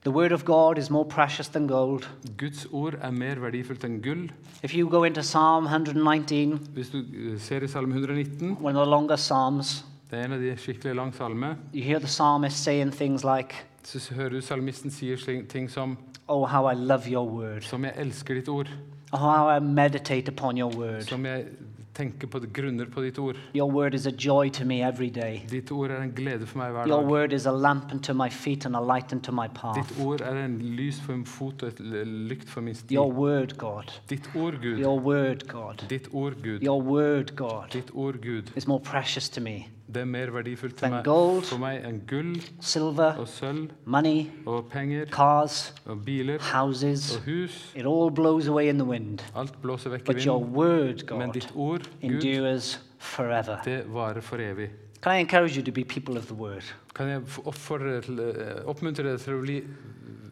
B: The word of God is more precious than gold.
A: Guds ord er mer verdifullt enn gull.
B: If you go into Psalm 119,
A: Hvis du eh, ser i Salme 119,
B: one of the longer Psalms,
A: det er en av de skikkelig lange salme,
B: you hear the psalmist saying things like,
A: så hører du salmisten sier ting som
B: Oh, how I love your word.
A: Som jeg elsker ditt ord.
B: Oh, how I meditate upon your word.
A: Som jeg tenker på grunner på ditt ord.
B: Your word is a joy to me every day.
A: Ditt ord er en glede for meg hver
B: Your
A: dag.
B: word is a lamp unto my feet and a light unto my
A: Ditt
B: path.
A: ord er en lys for min fot og et lykt for min sti.
B: Your word, God.
A: Ditt ord, Gud.
B: Your word, God.
A: Ditt ord, Gud.
B: Your word, God,
A: Ditt ord, Gud.
B: is more precious to me
A: Det er mer verdifullt for meg,
B: gold.
A: for meg enn gull
B: silver,
A: og sølv
B: money,
A: og penger
B: cars,
A: og biler
B: houses.
A: og hus.
B: It all blows away in the wind.
A: Alt blåser vekk i
B: But your word,
A: Men
B: God,
A: ditt ord, Gud,
B: endures forever.
A: det varer for evig.
B: Can I encourage you to be people of the word?
A: Kan jeg eh, oppmuntre deg til å bli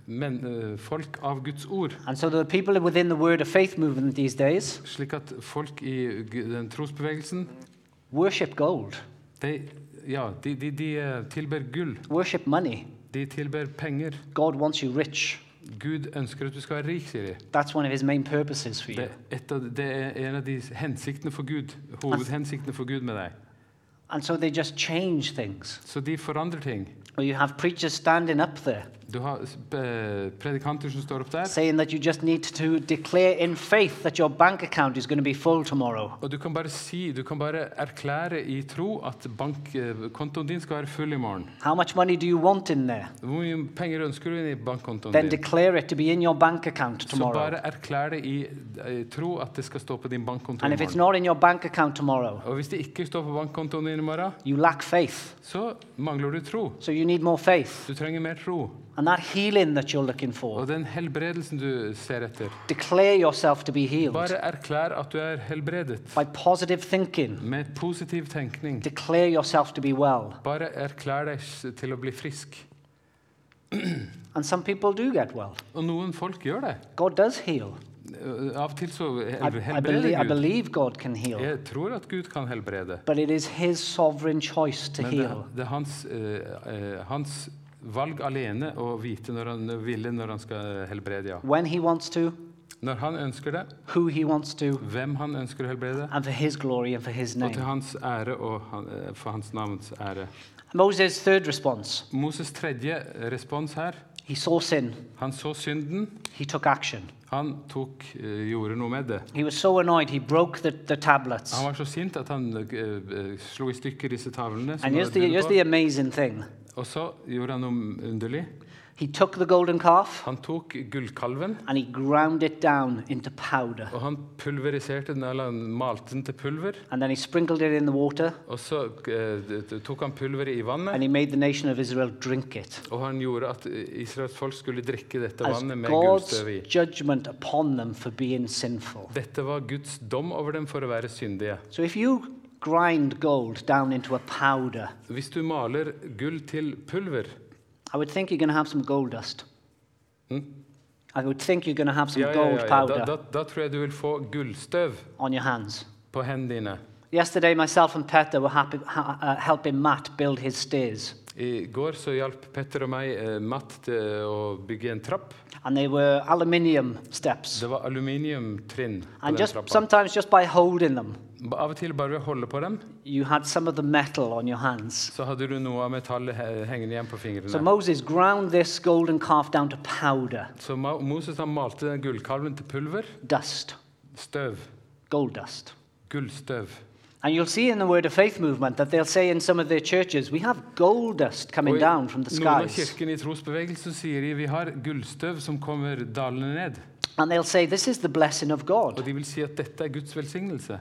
A: men, eh, folk av Guds ord?
B: And so the people within the Word of Faith movement these days
A: Slik at folk i den trosbevegelsen
B: worship gold,
A: de, ja, de, de, de eh, tilber gull.
B: worship money.
A: De tilber penger.
B: God wants you rich.
A: Gud ønsker at du skal være rik, sier de.
B: That's one of his main purposes for you.
A: Det, av, det er en av de hensiktene for Gud, hovedhensiktene for Gud med deg.
B: And so they just change things.
A: Så de forandrer ting.
B: Or you have preachers standing up there
A: Du har eh, predikanter som står opp der,
B: saying that you just need to declare in faith that your bank account is going to be full tomorrow.
A: og du kan bare si, du kan bare erklære i tro at bankkontoen din skal være full i morgen.
B: How much money do you want in there?
A: Hvor mye penger ønsker du inn i bankkontoen
B: Then
A: din?
B: declare it to be in your bank account tomorrow.
A: Så bare erklær det i eh, tro at det skal stå på din bankkonto
B: And
A: i
B: if it's
A: morgen.
B: not in your bank account tomorrow,
A: Og hvis det ikke står på bankkontoen din i morgen,
B: you lack faith.
A: så mangler du tro.
B: So you need more faith.
A: Du trenger mer tro.
B: And that healing that you're looking for,
A: Og den helbredelsen du ser etter,
B: declare yourself to be healed
A: bare erklær at du er helbredet.
B: by positive thinking.
A: Med positiv tenkning.
B: Declare yourself to be well.
A: Bare erklær deg s- til å bli frisk.
B: And some people do get well.
A: Og noen folk gjør det.
B: God does heal.
A: Eh, Av og til så helbreder Gud.
B: believe God can heal.
A: Jeg tror at Gud kan helbrede.
B: But it is His sovereign choice to
A: Men det,
B: heal.
A: det er hans, eh, eh, hans valg alene å vite når han ville når han skal helbrede. Ja.
B: When He wants to,
A: Når han ønsker det,
B: who He wants to,
A: hvem han ønsker å helbrede,
B: and for His glory and for His
A: og til
B: name.
A: hans ære og han, eh, for hans navns ære.
B: Moses' third response
A: Moses' tredje respons her,
B: he saw sin,
A: han så synden,
B: he took action.
A: han tok, eh, gjorde noe med det.
B: He was so annoyed, he broke the, the tablets.
A: Han var så sint at han eh, eh, slo i stykker disse tavlene. som
B: And
A: var
B: here's the,
A: bundet
B: here's
A: på.
B: the amazing thing
A: Og så gjorde han noe underlig.
B: he took the golden calf
A: Han tok gullkalven,
B: and he ground it down into powder.
A: og han pulveriserte den, eller han malte den til pulver.
B: And then he sprinkled it in the water
A: Og så eh, tok han pulveret i
B: and
A: vannet,
B: he made the nation of Israel drink it.
A: og han gjorde at Israels folk skulle drikke dette
B: As
A: vannet med
B: God's
A: gullstøv i.
B: judgment upon them for being sinful.
A: Dette var Guds dom over dem for å være syndige.
B: So if you grind gold down into a powder,
A: Hvis du maler gull til pulver
B: I would think you're going to have some gold dust.
A: Hmm?
B: I would think you're going to have some
A: ja, ja,
B: gold
A: ja, ja. Da,
B: powder
A: da, da tror jeg du vil få gullstøv
B: on your hands.
A: på hendene dine.
B: Yesterday, myself and Petter were happy, ha, uh, helping Matt build his stairs.
A: I går så hjalp Petter og meg uh, Matt til å bygge en trapp.
B: And they were aluminium steps.
A: Det var aluminiumtrinn på
B: And
A: den
B: just
A: trappa.
B: sometimes, just by holding them,
A: Av og til bare ved å holde på dem,
B: you had some of the metal on your hands.
A: så hadde du noe av metallet he- hengende igjen på
B: So
A: fingrene.
B: Moses ground this golden calf down to powder,
A: Så Ma- Moses han malte den gullkalven til pulver.
B: dust,
A: Støv.
B: gold dust.
A: Gullstøv.
B: And you'll see in the Word of Faith movement that they'll say in some of their churches, we have gold dust coming
A: Og i
B: down from the skies.
A: kirkene i trosbevegelsen sier de vi har gullstøv som kommer dalende ned.
B: And they'll say, this is the blessing of
A: Og
B: God.
A: de vil si at dette er Guds velsignelse.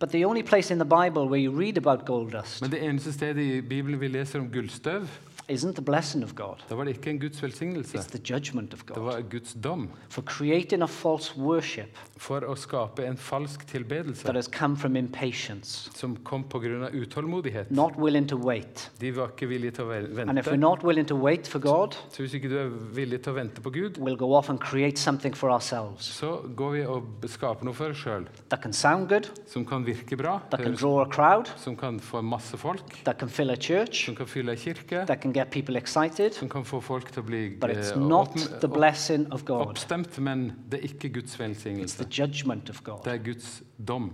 B: But the only place in the Bible where you read about gold dust
A: Men det eneste stedet i Bibelen vi leser om gullstøv,
B: isn't the blessing of God,
A: da var det ikke en Guds velsignelse.
B: it's the judgment of
A: Det var Guds dom
B: For creating a false worship
A: for å skape en falsk
B: that
A: tilbedelse
B: has come from impatience,
A: som kom pga. utålmodighet.
B: not willing to wait.
A: De var ikke villige til å vel-
B: And if we're
A: vente.
B: not willing to wait for God,
A: Så hvis ikke du er villig til å vente på Gud,
B: we'll go off and create something for ourselves
A: så går vi og skaper noe for oss sjøl
B: that can sound good,
A: som kan virke bra,
B: that can draw a crowd,
A: som kan få masse folk,
B: that can fill a church,
A: som kan fylle en kirke,
B: that can get people excited,
A: som kan få folk til å bli
B: but it's
A: eh,
B: not
A: opp-
B: the blessing of God.
A: oppstemt, men det er ikke Guds
B: It's the judgment of
A: Det
B: God.
A: er Guds dom.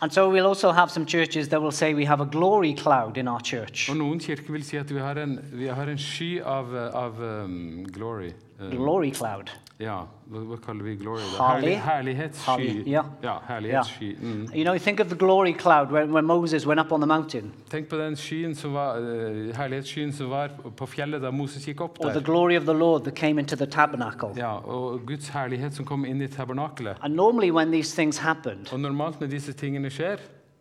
B: And so we'll also have some churches that will say we have a glory cloud in our church.
A: Og noen kirker vil si at vi har en, vi har en sky av, av um, glory. Eh,
B: Glory cloud.
A: Ja, hva, kaller vi glory? herlighetssky.
B: Herlig, ja.
A: ja herlighetssky. Mm.
B: You know, you think of the glory cloud when, when Moses went up on the mountain,
A: Tenk på den skyen som var, uh, herlighetsskyen som var på fjellet da Moses gikk opp der.
B: or the glory of the Lord that came into the tabernacle.
A: Ja, og Guds herlighet som kom inn i tabernakelet.
B: And normally, when these things happened,
A: Og normalt når disse tingene skjer,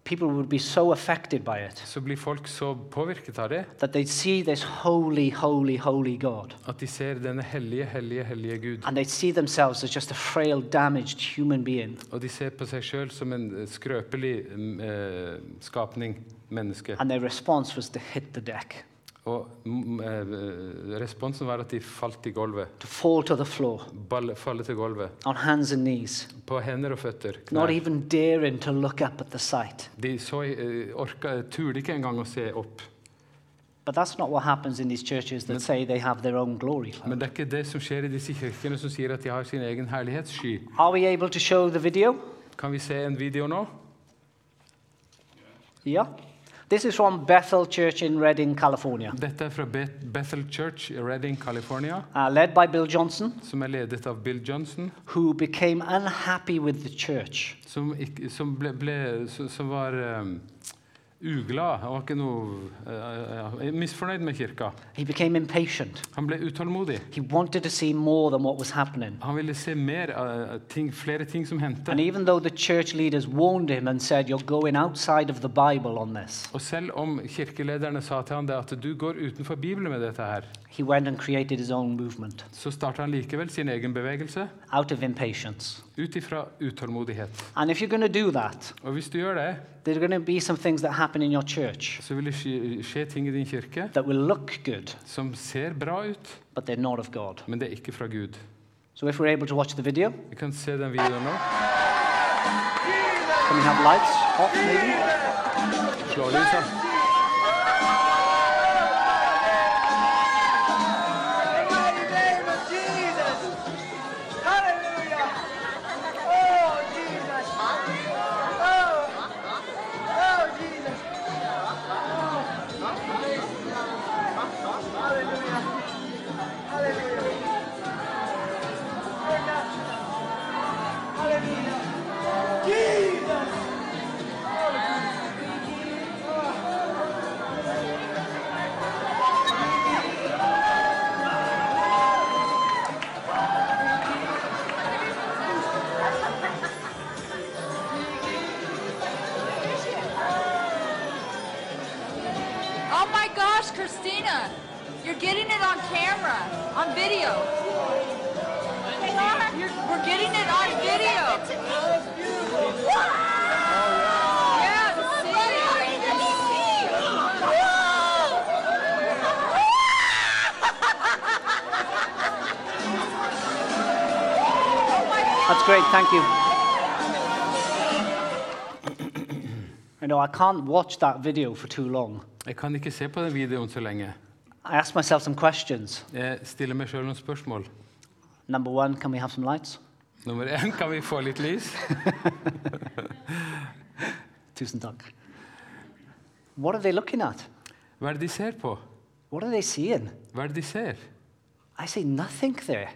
B: people would be so affected by it
A: så blir folk så påvirket av det
B: that they'd see this holy, holy, holy God.
A: at de ser denne hellige, hellige, hellige Gud.
B: And they'd see themselves as just a frail, damaged human being.
A: Og de ser på seg sjøl som en skrøpelig mm, eh, skapning, menneske.
B: And their response was to hit the deck,
A: Og mm, eh, responsen var at de falt i gulvet.
B: to fall to the floor
A: Ball, falle til gulvet.
B: on hands and knees,
A: På hender og føtter.
B: not even daring to look up at the sight.
A: De så, eh, orka, turde ikke engang å se opp.
B: But that's not what happens in these churches that say they have their own glory cloud.
A: Men det er ikke det som skjer i disse kirkene som sier at de har sin egen herlighetssky.
B: Are we able to show the video?
A: Kan vi se en video nå?
B: Yeah. This is from Bethel Church in Redding, California,
A: Dette er fra Beth- Bethel Church i Redding, California,
B: uh, led by Bill Johnson,
A: som er ledet av Bill Johnson,
B: who became unhappy with the church.
A: som, som, ble, ble, som, som var um, uglad. Han var ikke noe eh, eh, misfornøyd med kirka. Han ble utålmodig. Han ville se mer, uh, ting, flere ting som hendte. Og selv om kirkelederne sa til ham at du går utenfor Bibelen med dette her,
B: he went and created his own movement
A: så starta han likevel sin egen bevegelse
B: out of impatience.
A: ut ifra utålmodighet.
B: And if you're going to do that,
A: Og hvis du gjør det,
B: there are going to be some things that happen in your church
A: så vil det skje, skje ting i din kirke
B: that will look good,
A: som ser bra ut,
B: but they're not of God.
A: men det er ikke fra Gud.
B: So if we're able to watch the video,
A: Vi kan se den videoen nå.
B: can we have lights off maybe?
A: Slå lyset.
D: You're getting it on camera, on video. You're, we're getting it on video. Yeah,
B: That's great, thank you. I know I can't watch that video for too long.
A: Jeg kan ikke se på den videoen så lenge.
B: I ask myself some questions.
A: Jeg stiller meg sjøl noen spørsmål.
B: Number one, can we have some lights?
A: Nummer én, kan vi få litt lys?
B: Tusen takk. What are they looking at?
A: Hva er det de ser på?
B: What are they seeing?
A: Hva er det de ser?
B: I see nothing there,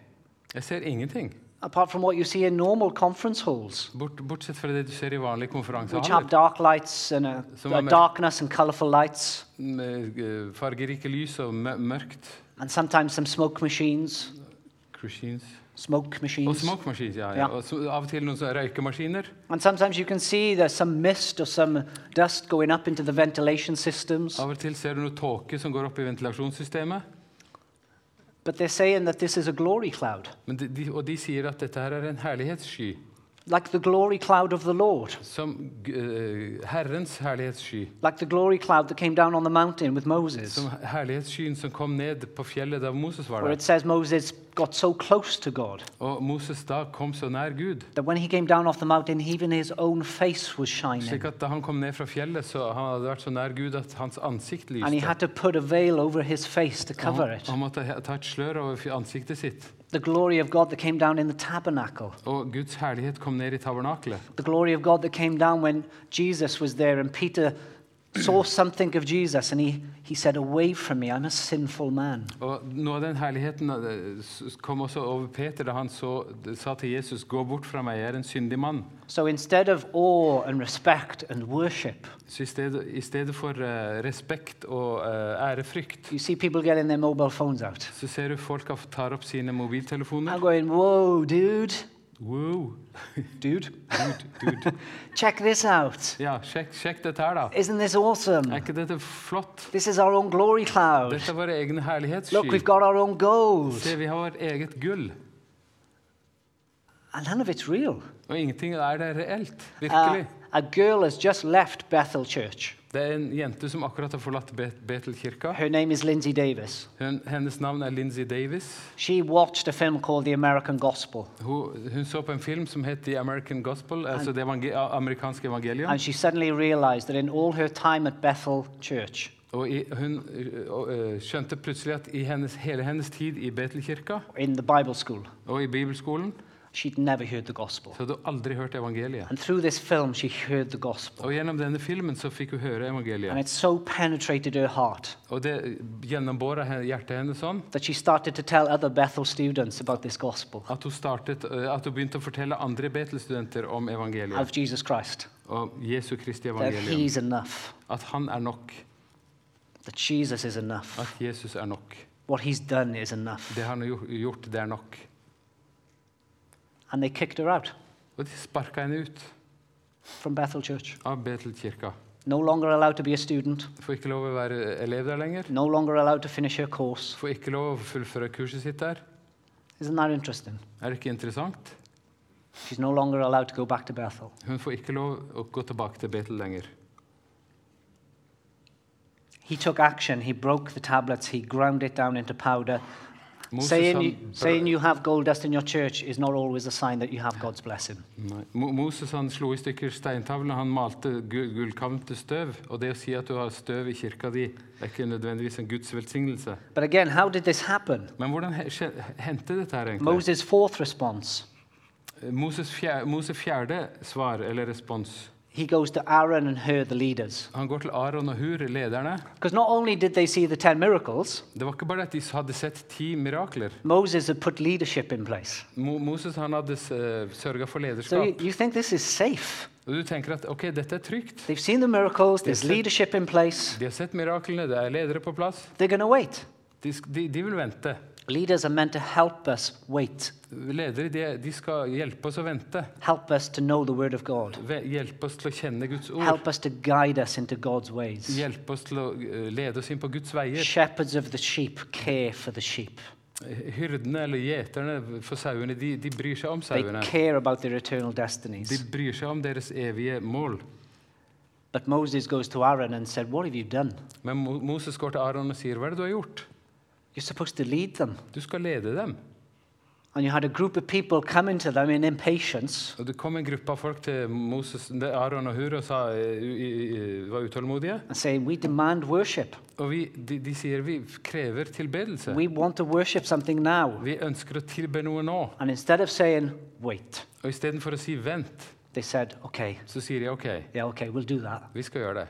A: Jeg ser ingenting.
B: Apart from what you see in normal conference halls,
A: Bort, bortsett fra det du ser i vanlige
B: which have
A: konferansehaller.
B: dark lights and
A: are ma-
B: darkness and colorful lights,
A: Med eh, fargerike lys og mø- mørkt.
B: and sometimes some smoke machines.
A: Cruisines.
B: Smoke
A: Og
B: machines.
A: smoke machines, ja.
B: Ja.
A: ja. Og så, av og til noen sånne røykemaskiner.
B: And sometimes you can see there's some mist or some dust going up into the ventilation systems.
A: Av og til ser du noe tåke som går opp i ventilasjonssystemet.
B: But they're saying that this is a glory cloud,
A: Men de, de, og de sier at dette her er en herlighetssky.
B: Like the glory cloud of the Lord,
A: Som uh, Herrens herlighetssky.
B: like the glory cloud that came down on the mountain with Moses,
A: Som herlighetsskyen som kom ned på fjellet da Moses var
B: where it says Moses got so close to God
A: Og Moses da kom så nær Gud.
B: that when he came down off the mountain, even his own face was shining.
A: Slik at da han kom ned fra fjellet, så han hadde vært så nær Gud at hans ansikt
B: And he had to put a veil over his face to cover
A: Han,
B: it.
A: han måtte ta et slør over ansiktet sitt.
B: The glory of God that came down in the tabernacle.
A: Og Guds herlighet kom ned i.
B: The glory of God that came down when Jesus was there and Peter saw something of Jesus and he, he said, Away from me, I'm a sinful man.
A: Og Noe av den herligheten eh, kom også over Peter da han så, sa til Jesus, 'Gå bort fra meg, jeg er en syndig mann'.
B: So instead of awe and respect and worship,
A: Så i stedet, i stedet for eh, respekt og eh, ærefrykt,
B: you see people getting their mobile phones out.
A: så ser du folk tar opp sine mobiltelefoner.
B: I'm going, Whoa, dude,
A: Wow.
B: dude.
A: Dude, dude.
B: Check this out.
A: Ja, sjekk, sjekk dette her, da.
B: Isn't this awesome?
A: Er ikke dette flott?
B: This is our own glory cloud.
A: Dette er vår egen
B: Look, we've got our own gold.
A: Se, vi har vårt eget gull.
B: And none of it's real.
A: Og ingenting er det reelt.
B: Uh, a girl has just left Bethel Church.
A: Det er en jente som akkurat har forlatt Bet- Betel-kirka.
B: Her name is Lindsay Davis.
A: Hun, hennes navn er Lindsay Davis.
B: She watched a film called The American Gospel.
A: Hun, hun så på en film som het The American Gospel, altså det evangel amerikanske evangeliet.
B: And she suddenly realized that in all her time at Bethel Church,
A: Og i, hun og, uh, skjønte plutselig at i hennes, hele hennes tid i Betel-kirka
B: in the Bible school,
A: og i bibelskolen,
B: she'd never heard the gospel.
A: så hadde hun aldri hørt evangeliet.
B: And through this film, she heard the gospel.
A: Og gjennom denne filmen så fikk hun høre
B: And
A: evangeliet.
B: it so penetrated her heart
A: Og det gjennombora hjertet hennes sånn
B: that she started to tell other Bethel students about this gospel
A: at hun, startet, at hun begynte å fortelle andre Bethel-studenter om evangeliet.
B: of Jesus Christ.
A: Og Jesu Kristi
B: That
A: evangelium.
B: he's enough.
A: At han er nok.
B: That Jesus is enough.
A: At Jesus er nok.
B: What he's done is enough.
A: Det han har gjort, det er nok.
B: And they kicked her out
A: Og de sparka henne ut
B: from Bethel Church.
A: av Betel-kirka.
B: No longer allowed to be a student.
A: Får ikke lov å være elev der lenger.
B: No longer allowed to finish her course.
A: Får ikke lov å fullføre kurset sitt der.
B: Isn't that interesting?
A: Er det ikke interessant?
B: She's no longer allowed to go back to Bethel.
A: Hun får ikke lov å gå tilbake til Betel lenger.
B: He took action. He broke the tablets. He ground it down into powder.
A: Moses,
B: Saying
A: han,
B: you, have gold dust in your church is not always a sign that you have God's blessing.
A: Nei. Mo- Moses han slo i stykker steintavlene, han malte gu- til støv. Og det å si at du har støv i kirka di, er ikke nødvendigvis en Guds velsignelse.
B: But again, how did this happen?
A: Men hvordan hendte dette her egentlig?
B: Moses' fourth response
A: Moses fjerde, Moses fjerde svar, eller respons,
B: he goes to Aaron and Hur, the leaders.
A: han går til Aaron og Hur, lederne.
B: Because not only did they see the ten miracles,
A: Det var ikke bare at de hadde sett ti mirakler.
B: Moses had put leadership in place.
A: Mo Moses han hadde sørget for
B: So
A: lederskap.
B: you, you think this is safe?
A: Og du tenker at ok, dette er trygt.
B: They've seen the miracles, there's
A: de
B: leadership in place.
A: De har sett miraklene, det er ledere på plass.
B: They're gonna wait.
A: De, de, de vil vente.
B: Leaders are meant to help us wait,
A: Ledere de, de skal hjelpe oss å vente.
B: help us to know the Word of God,
A: Hjelpe oss til å kjenne Guds ord.
B: help us to guide us into God's ways.
A: Hjelpe oss til å eh, lede oss inn på Guds veier.
B: Shepherds of the sheep care for the sheep.
A: Hyrdene eller gjeterne for sauene, de, de bryr seg om
B: They
A: sauene.
B: care about their eternal
A: De bryr seg om deres evige mål.
B: But Moses goes to Aaron and said, What have you done?
A: Men Moses går til Aron og sier, 'Hva er det du har gjort?'
B: You're supposed to lead them.
A: Du skal lede dem.
B: And you had a group of people coming to them in impatience.
A: Og Det kom en gruppe av folk til Moses, Aron og Hur og sa, eh, var utålmodige.
B: and saying, We demand worship.
A: Og vi, de, de sier vi krever tilbedelse.
B: We want to worship something now.
A: Vi ønsker å tilbe noe nå.
B: And instead of saying, Wait,
A: Og istedenfor å si 'vent',
B: they said, Okay,
A: så sier de 'OK,
B: yeah, okay, we'll do that.
A: vi skal gjøre det'.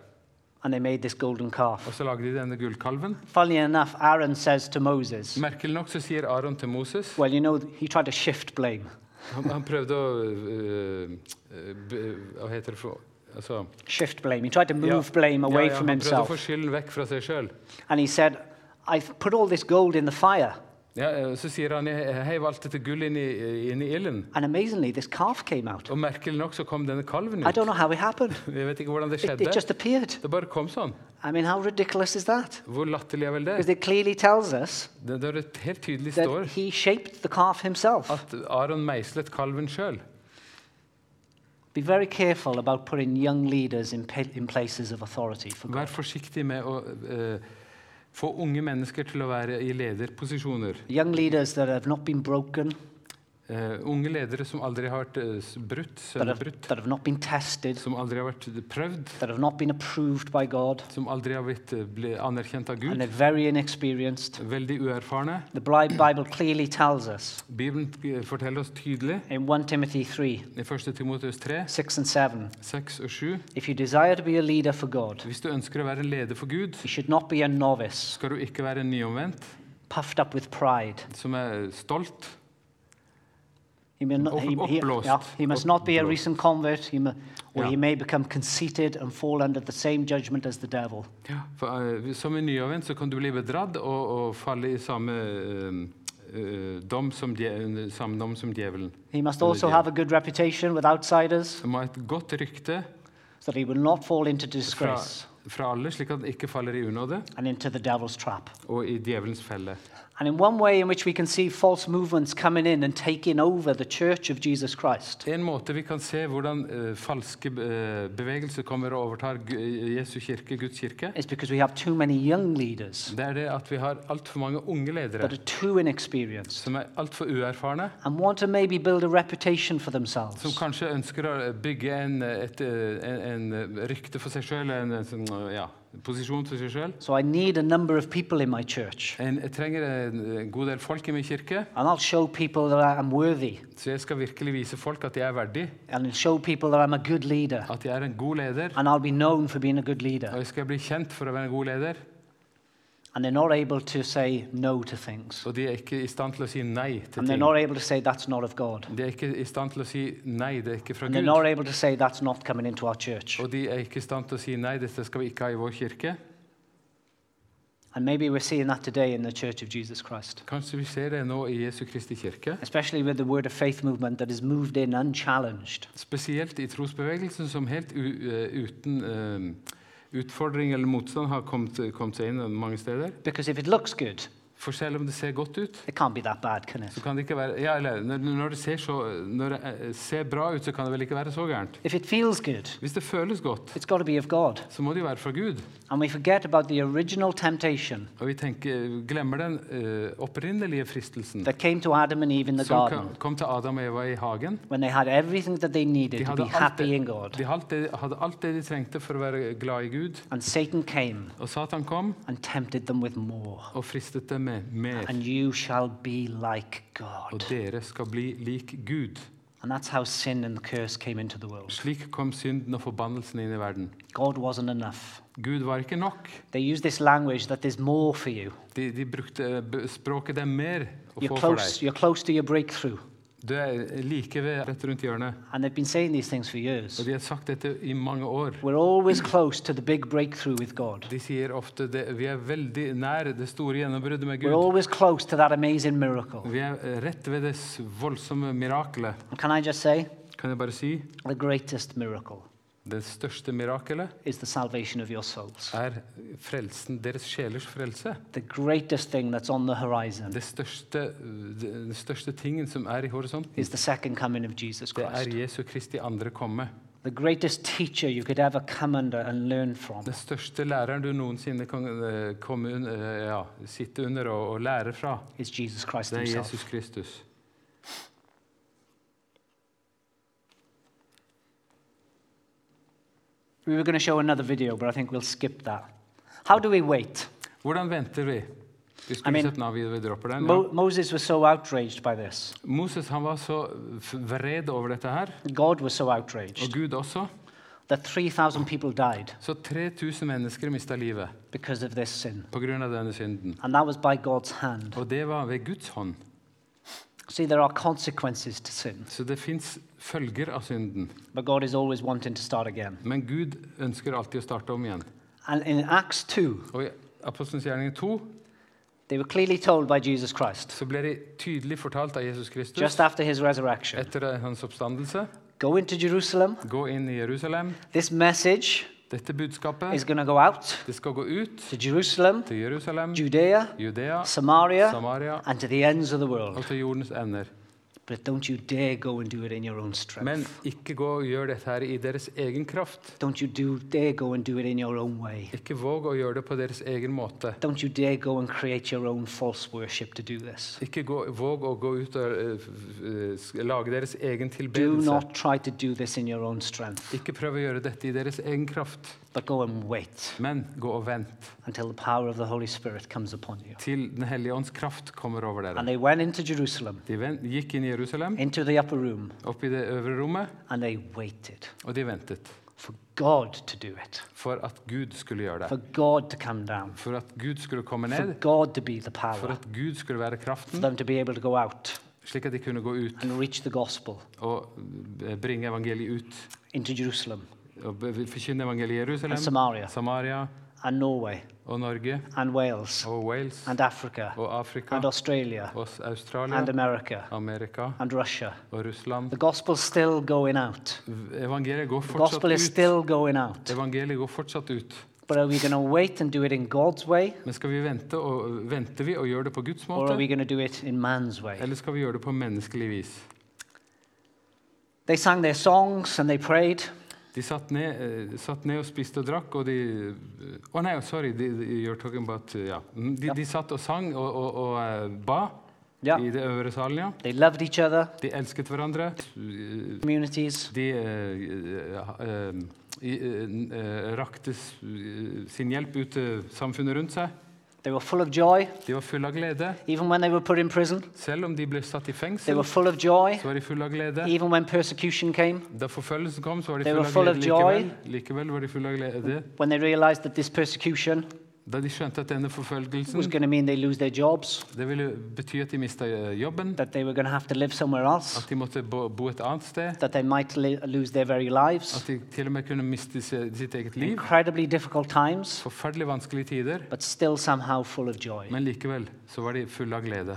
B: And they made this golden
A: Og
B: calf.
A: så lager de denne gullkalven.
B: Funnily enough, Aaron says to Moses,
A: Merkelig nok så sier Aron til Moses
B: Well, you know, he tried to shift blame.
A: Han, han prøvde å eh, eh, øh, øh, b- Hva heter det for altså,
B: Shift blame. He tried to move blame away
A: ja, ja,
B: from
A: Han prøvde å få
B: himself.
A: skylden vekk fra seg sjøl.
B: And he said, I've put all this gold in the fire.
A: Ja, øh, så sier han jeg heiv alt dette gullet inn i, inn i ilden.
B: And amazingly, this calf came out.
A: Og merkelig nok så kom denne kalven
B: I
A: ut.
B: don't know how it happened.
A: Jeg vet ikke hvordan det skjedde.
B: it just appeared.
A: Det bare kom sånn.
B: I mean, how ridiculous is that?
A: Hvor latterlig er vel
B: Because
A: det?
B: it clearly tells us
A: Det er det helt tydelig
B: that
A: står
B: he shaped the calf himself.
A: at Aron meislet kalven sjøl.
B: Be very careful about putting young leaders in, in places of authority. For God.
A: Vær forsiktig med å få unge mennesker til å være i lederposisjoner.
B: Young leaders that have not been broken,
A: Eh, unge ledere som aldri har vært eh, brutt,
B: tested,
A: som aldri har vært prøvd,
B: by God,
A: som aldri har blitt eh, ble anerkjent av Gud. Veldig uerfarne.
B: The Bible tells us.
A: Bibelen eh, forteller oss tydelig.
B: In 1 Timothy 3
A: i 1. Timoteus 3,
B: 6 and 7
A: 6 og 7
B: if you to be a for God,
A: Hvis du ønsker å være en leder for Gud,
B: you not be a novice,
A: skal du ikke være en nyomvendt som er stolt.
B: He, may not, he, he- yeah, he must not be a recent convert, he may, or
A: Ja.
B: he may become conceited and fall under the same judgment as the devil.
A: For, eh, som en nyomvendt så kan du bli bedratt og, og falle i samme eh, eh, dom som samme dom som djevelen.
B: He must also have a good reputation with outsiders
A: Han må ha et godt rykte
B: so that he will not fall into
A: fra,
B: disgrace
A: fra alle, slik at han ikke faller i unåde
B: and into the devil's trap.
A: og i djevelens felle.
B: And in one way in which we can see false movements coming in and taking over the church of Jesus Christ
A: En måte vi kan se hvordan uh, falske uh, bevegelser kommer og overtar Jesu kirke, Guds kirke,
B: is because we have too many young leaders
A: det er det at vi har altfor mange unge ledere
B: that are too inexperienced
A: som er altfor uerfarne,
B: and want to maybe build a reputation for
A: som
B: themselves.
A: kanskje ønsker å bygge en, et, eh, en, en rykte for seg selv, en, en ja, posisjon for seg selv.
B: So I need a number of people in my church.
A: Jeg trenger en en god del folk i min kirke,
B: And I'll show people that I'm worthy.
A: så jeg skal virkelig vise folk at jeg er verdig,
B: And I'll show people that I'm a good leader.
A: at jeg er en god leder,
B: And I'll be known for being a good
A: og jeg skal bli kjent for å være en god leder.
B: And they're not able to say no to things.
A: Og de er ikke i stand til å si nei til
B: And they're
A: ting.
B: not able to say that's not of God.
A: De er ikke i stand til å si nei, det er ikke fra
B: And they're
A: Gud.
B: not able to say that's not coming into our church.
A: Og de er ikke i stand til å si nei, dette skal vi ikke ha i vår kirke.
B: And maybe we're seeing that today in the Church of Jesus Christ,
A: Kanskje vi ser det nå i Jesu Kristi kirke.
B: especially with the Word of Faith movement that has moved in unchallenged.
A: Spesielt i trosbevegelsen, som helt u, eh, uten eh, utfordring eller motstand har kommet, kommet seg inn mange steder.
B: Because if it looks good,
A: For selv om det ser godt ut,
B: it can't be that bad,
A: så kan det ikke være ja, eller, når, når det ser, så, når det eh, ser bra ut, så kan det vel ikke være så gærent.
B: If it feels good,
A: Hvis det føles godt,
B: it's got to be of God.
A: så må det jo være fra Gud.
B: And we about the
A: Og vi tenker, glemmer den uh, opprinnelige fristelsen
B: that came to Adam and Eve in the
A: som
B: garden
A: kom- kom til Adam og Eva i hagen.
B: when they had that they needed
A: De
B: to
A: hadde
B: be
A: alt de hadde hadde alt det de trengte for å være glad i Gud.
B: And Satan came
A: Og Satan kom
B: and them with more.
A: og fristet dem med mer.
B: And you shall be like
A: Og
B: God.
A: dere skal bli lik Gud.
B: And that's how sin and the curse came into the world.
A: Slik kom synden og forbannelsen inn i verden.
B: God wasn't enough.
A: Gud var ikke nok.
B: They use this language that there's more for you.
A: De, de brukte eh, språket 'det er mer å
B: You're
A: få for deg'.
B: you're close to your breakthrough.
A: Du er like ved rett rundt hjørnet.
B: And they've been saying these things for years.
A: Og de har sagt dette i mange år.
B: We're always close to the big breakthrough with God.
A: De sier ofte det, vi er veldig nær det store gjennombruddet med
B: We're
A: Gud.
B: always close to that amazing miracle.
A: Vi er rett ved det voldsomme mirakelet.
B: Can I just say,
A: Kan jeg bare si
B: the greatest miracle
A: det største mirakelet
B: is the salvation of your souls.
A: er frelsen, deres sjelers frelse.
B: The greatest thing that's on the horizon
A: Det største, den største tingen som er i horisonten,
B: is the second coming of Jesus
A: det er Jesu Kristi andre komme.
B: The greatest teacher you could ever come under and learn from
A: Den største læreren du noensinne kan eh, komme un, eh, ja, sitte under og, og lære fra,
B: is Jesus Christ
A: det er
B: himself.
A: Jesus Kristus.
B: We were going to show another video, but I think we'll skip that. How do we wait?
A: Hvordan venter vi? Vi
B: I
A: skulle
B: mean,
A: sett den av, vi dropper den.
B: Mo- Moses was so outraged by this.
A: Moses han var så vred over dette her,
B: God was so
A: og Gud også.
B: that 3,000 people died
A: Så 3000 mennesker mista livet
B: because of this sin.
A: pga. denne synden.
B: And that was by God's hand.
A: Og det var ved Guds hånd.
B: See, there are consequences to sin,
A: Så det fins følger av synden.
B: but God is always wanting to start again.
A: Men Gud ønsker alltid å starte om igjen.
B: And in Acts 2,
A: Og i Apostelens gjerning 2
B: they were clearly told by Jesus Christ,
A: så ble de tydelig fortalt av Jesus Kristus
B: just after his resurrection
A: etter hans oppstandelse
B: go into Jerusalem.
A: gå inn i Jerusalem.
B: This message
A: Dette
B: is
A: budskapet
B: going to go out
A: det skal gå ut
B: to Jerusalem,
A: til Jerusalem,
B: Judea,
A: Judea,
B: Samaria,
A: Samaria
B: and to the ends of the world.
A: og til jordens ender.
B: But don't you dare go and do it in your own
A: Men ikke gå og gjør dette her i deres egen kraft.
B: Don't you do, dare go and do it in your own way.
A: Ikke våg å gjøre det på deres egen måte.
B: Don't you dare go and create your own false worship to do this.
A: Ikke gå, våg å gå ut og uh, lage deres egen
B: Do
A: tilbedelse.
B: not try to do this in your own strength,
A: Ikke prøv å gjøre dette i deres egen kraft,
B: but go and wait
A: men gå og vent.
B: until the power of the Holy Spirit comes upon you.
A: til Den hellige ånds kraft kommer over
B: And
A: dere.
B: they went into Jerusalem,
A: De ven- gikk inn i Jerusalem,
B: into the upper room,
A: opp i det øvre rommet,
B: and they waited
A: og de ventet.
B: for God to do it,
A: for at Gud skulle gjøre
B: for
A: det.
B: God to come down,
A: For at Gud skulle komme
B: for
A: ned,
B: God to be the
A: for
B: power,
A: at Gud skulle være
B: for
A: kraften,
B: them to be able to go out
A: slik at de kunne gå ut
B: and reach the gospel
A: og eh, bringe evangeliet ut.
B: into Jerusalem
A: forkynne evangeliet i Jerusalem,
B: and Samaria
A: Samaria
B: and Norway
A: og Norge
B: and Wales
A: og Wales
B: and Africa
A: og Afrika
B: and Australia
A: og Australia,
B: and America
A: Amerika
B: and Russia.
A: og Russland.
B: The gospel's still going out.
A: Evangeliet går
B: The
A: fortsatt
B: gospel is
A: ut.
B: still going out.
A: Evangeliet går fortsatt ut.
B: But are we going to wait and do it in God's way,
A: Men skal vi vente og, venter vi og gjør det på Guds
B: or are we going to do it in man's way?
A: Eller skal vi gjøre det på menneskelig vis?
B: They sang their songs and they prayed.
A: De satt ned, eh, satt ned og spiste og drakk, og de Å nei, sorry, de, you're talking about eh, ja. De, ja. de satt og sang og, og, og eh, ba
B: Ja.
A: i det øvre salen, ja.
B: They loved each other,
A: De elsket hverandre. Eh,
B: communities.
A: De uh, uh, uh, eh, eh, rakte eh, sin hjelp ut til samfunnet rundt seg.
B: They were full of joy,
A: De var fulle av glede.
B: even when they were put in prison.
A: Selv om de ble satt i
B: They were full of joy,
A: så var de fulle av glede.
B: even when persecution came.
A: Da forfølgelsen kom, så var de
B: They
A: fulle
B: were
A: av
B: full of joy.
A: likevel. Likevel var de fulle av glede.
B: When they realized that this persecution
A: Da de skjønte at denne forfølgelsen det ville bety at de mista jobben,
B: somewhere else,
A: at de måtte bo, bo et annet sted, at de til og med kunne miste sitt eget liv.
B: Times,
A: Forferdelig vanskelige tider, men likevel så var de fulle av glede.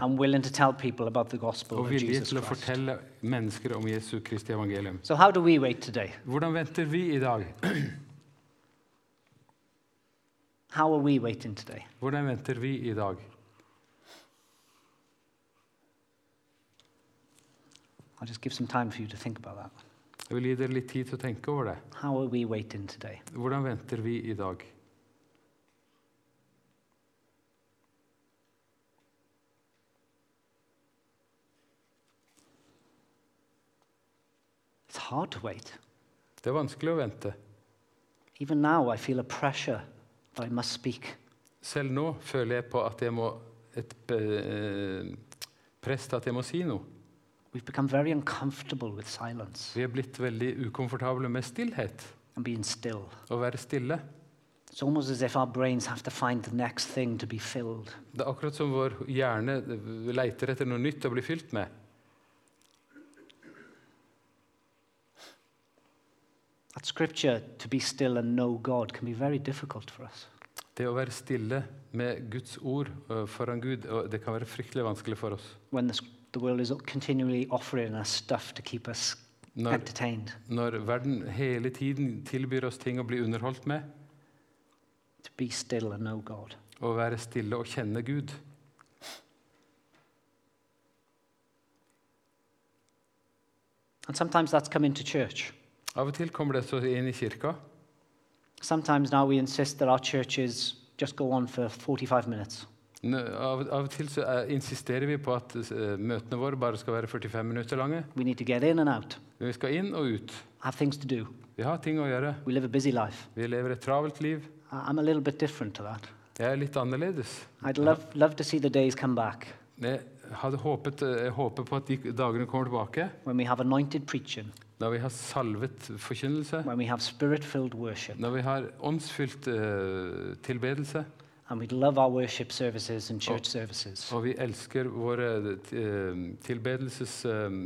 A: Og villige til å fortelle mennesker om Jesu Kristi evangelium.
B: So?
A: Hvordan venter vi i dag?
B: How are we waiting today?
A: Hvordan venter vi i dag?
B: I'll just give some time for you to think about that.
A: Jeg vil gi dere litt tid til å tenke over det.
B: How are we waiting today?
A: Hvordan venter vi i dag?
B: It's hard to wait.
A: Det er vanskelig å vente.
B: Even now, I feel a pressure I must speak.
A: Selv nå føler jeg på at jeg må et eh, press til at jeg må si noe.
B: We've become very uncomfortable with silence
A: Vi er blitt veldig ukomfortable med stillhet. Å være stille.
B: It's almost as if our brains have to find the next thing to be filled.
A: Det er akkurat som vår hjerne leiter etter noe nytt å bli fylt med.
B: That scripture, to be still and know God, can be very difficult for us.
A: Det å være stille med Guds ord eh, foran Gud, det kan være fryktelig vanskelig for oss.
B: When the, the world is continually offering us stuff to keep us
A: Når,
B: entertained.
A: når verden hele tiden tilbyr oss ting å bli underholdt med,
B: To be still and know God.
A: å være stille og kjenne Gud.
B: And sometimes that's come til church.
A: Av og til kommer det så inn i kirka.
B: Sometimes now we insist that our churches just go on for 45 minutes.
A: Av, av og til så er, insisterer vi på at uh, møtene våre bare skal være 45 minutter lange.
B: We need to get in and out,
A: vi skal inn og ut.
B: have things to do.
A: Vi har ting å gjøre.
B: We live a busy life.
A: Vi lever et travelt liv.
B: I'm a little bit different to that.
A: Jeg er litt annerledes.
B: I'd love, love to see the days come back
A: Jeg, hadde håpet, jeg håper på at de dagene kommer tilbake,
B: when we have anointed preaching,
A: da vi har salvet forkynnelse,
B: when we have spirit filled worship,
A: når vi har åndsfylt uh, tilbedelse,
B: and we love our worship services and church services.
A: og vi elsker våre eh, tilbedelses eh,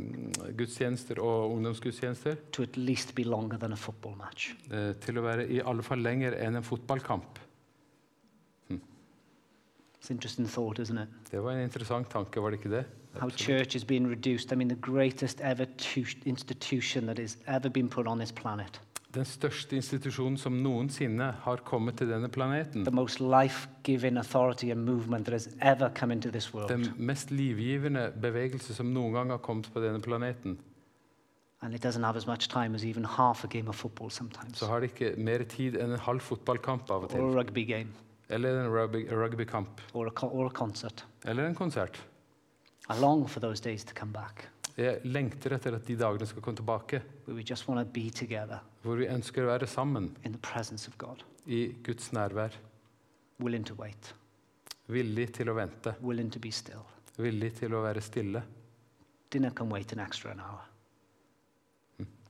A: gudstjenester og ungdomsgudstjenester
B: to at least be longer than a football match.
A: Uh, til å være i alle fall lenger enn en fotballkamp.
B: It's an interesting thought, isn't it?
A: Det var en interessant tanke, var det ikke det?
B: How church has been reduced. I mean, the greatest ever institution that has ever been put on this planet,
A: Den største institusjonen som noensinne har kommet til denne planeten.
B: the most life giving authority and movement that has ever come into this world.
A: Den mest livgivende bevegelse som noen gang har kommet på denne planeten.
B: And it doesn't have as much time as even half a game of football sometimes,
A: Så har det ikke mer tid enn en halv fotballkamp av og
B: or a
A: til.
B: rugby game,
A: Eller en rugby, rugbykamp.
B: or or a concert.
A: Eller en konsert.
B: I long for those days to come back,
A: Jeg lengter etter at de dagene skal komme tilbake,
B: together
A: hvor vi ønsker å være sammen
B: God,
A: i Guds nærvær.
B: wait,
A: Villig til å vente, villig til å være stille.
B: Dinner an extra.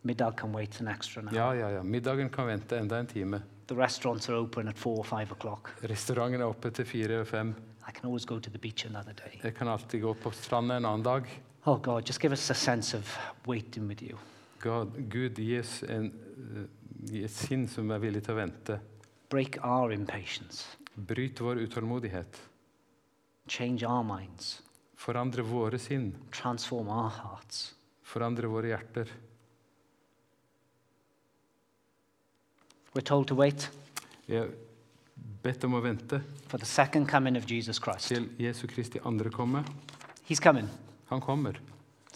B: Middag kan.
A: Ja, ja, ja. Middagen kan vente enda en time.
B: The restaurants are open at four or five o'clock.
A: Restauranten er oppe til fire og fem.
B: I can always go to the beach another day.
A: Jeg kan alltid gå på stranda en annen dag.
B: Oh God, just give us a sense of waiting with you.
A: God, Gud, gi oss en, eh, gi et sinn som er villig til å vente.
B: break our impatience,
A: Bryt vår utålmodighet.
B: change our minds,
A: Forandre våre sinn.
B: transform our hearts.
A: Forandre våre hjerter.
B: We're told to wait
A: Vi er bedt om å vente
B: for the second coming of Jesus Christ.
A: til Jesu Kristi andre komme.
B: He's coming.
A: Han kommer.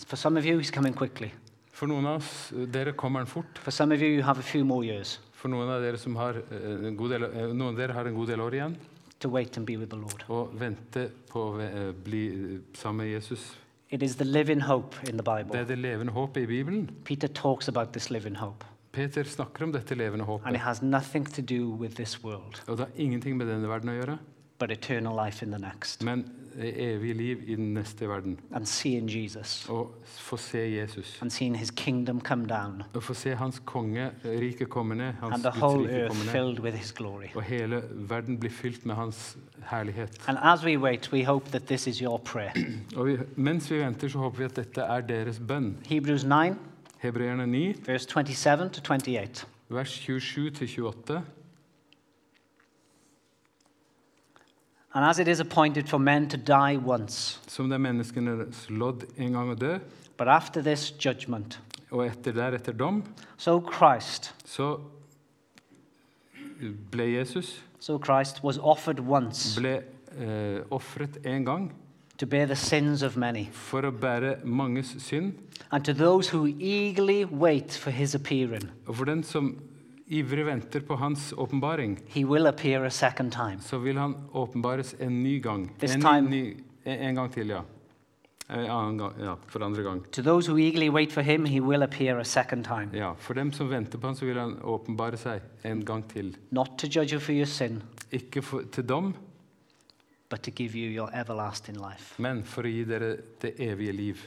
B: For some of you, he's coming quickly.
A: For noen av oss, dere kommer han fort.
B: For some of you, you have a few more years
A: For noen av dere, som har eh, en god del, eh, noen av dere har en god del år igjen.
B: to wait and be with the Lord.
A: Og vente på å eh, bli eh, sammen med Jesus.
B: It is the living hope in the
A: Det er
B: Bible.
A: det levende håpet i Bibelen.
B: Peter talks about this living hope,
A: Peter snakker om dette levende
B: and
A: håpet.
B: it has nothing to do with this world,
A: Og det har ingenting med denne verden å gjøre,
B: but eternal life in the next.
A: men eh, evig liv i den neste verden.
B: And seeing Jesus
A: Å få se Jesus.
B: and seeing his kingdom come down,
A: Å få se hans kongerike komme ned, hans
B: and the
A: Guds
B: whole
A: rike
B: earth
A: komme ned.
B: filled with his glory.
A: Og hele verden blir fylt med hans herlighet.
B: And as we wait, we hope that this is your prayer.
A: Og vi, mens vi venter, så håper vi at dette er deres bønn.
B: Hebrews 9,
A: Hebreerne 9,
B: vers 27-28.
A: vers 27-28.
B: And as it is appointed for men to die once,
A: Som det er menneskenes lodd en gang å dø,
B: but after this judgment,
A: og etter deretter dom,
B: so Christ,
A: så ble Jesus
B: so Christ was offered once.
A: ble eh, ofret en gang
B: to bear the sins of many.
A: for å bære manges synd.
B: And to those who eagerly wait for his appearing,
A: Og for den som ivrig venter på hans åpenbaring,
B: he will appear a second time.
A: så vil han åpenbares en ny gang.
B: This
A: En,
B: time-
A: ny, en, en gang til, ja. En annen gang, ja. For andre gang.
B: To those who eagerly wait for him, he will appear a second time.
A: Ja, For dem som venter på han, så vil han åpenbare seg en gang til.
B: Not to judge you for your sin,
A: Ikke for, til dom,
B: but to give you your everlasting life.
A: men for å gi dere det evige liv.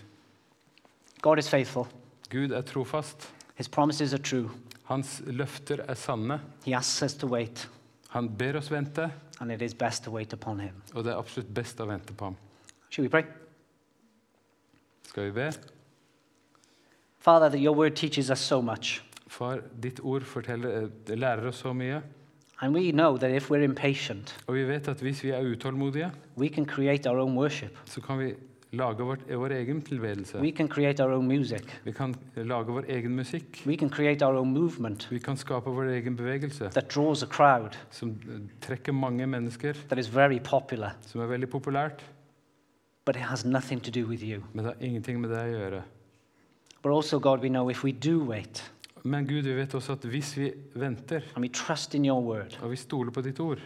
B: God is faithful.
A: Gud er trofast.
B: His promises are true.
A: Hans løfter er sanne.
B: He asks us to wait,
A: Han ber oss vente,
B: and it is best to wait upon him.
A: og det er absolutt best å vente på ham.
B: Should we pray?
A: Skal vi be?
B: Father, that your word teaches us so much.
A: Far, ditt ord forteller, eh, lærer oss så mye.
B: And we know that if we're impatient,
A: Og vi vet at hvis vi er utålmodige,
B: we can create our own worship.
A: så kan vi lage vårt, vår egen tilbedelse.
B: We can create our own music.
A: Vi kan lage vår egen musikk.
B: We can create our own movement
A: Vi kan skape vår egen bevegelse
B: that draws a crowd
A: som eh, trekker mange mennesker,
B: that is very popular,
A: som er veldig populært,
B: but it has nothing to do with you.
A: men det har ingenting med deg å gjøre.
B: But also, God, we know if we do wait
A: Men Gud, vi vet også at hvis vi venter,
B: word.
A: og vi stoler på ditt ord,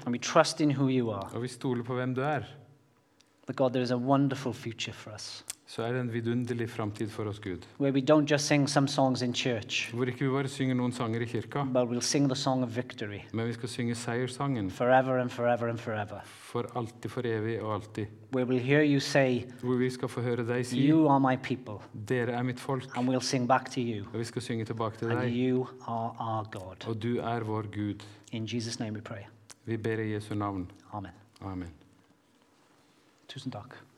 B: are,
A: og vi stoler på hvem du er,
B: that God, there is a wonderful future for us
A: så er det en vidunderlig framtid for oss, Gud.
B: where we don't just sing some songs in church,
A: Hvor ikke vi bare synger noen sanger i kirka,
B: but we'll sing the song of victory
A: men vi skal synge seierssangen
B: forever and forever and forever.
A: for alltid, for evig og alltid.
B: Where we'll hear you say,
A: Hvor vi skal få høre deg si
B: You are my people,
A: 'Dere er mitt folk',
B: and we'll sing back to you,
A: og vi skal synge tilbake til
B: and
A: deg.
B: you are our God.
A: Og du er vår Gud.
B: In Jesus' name we pray.
A: Vi ber i Jesu navn.
B: Amen.
A: Amen.
B: Tusen takk.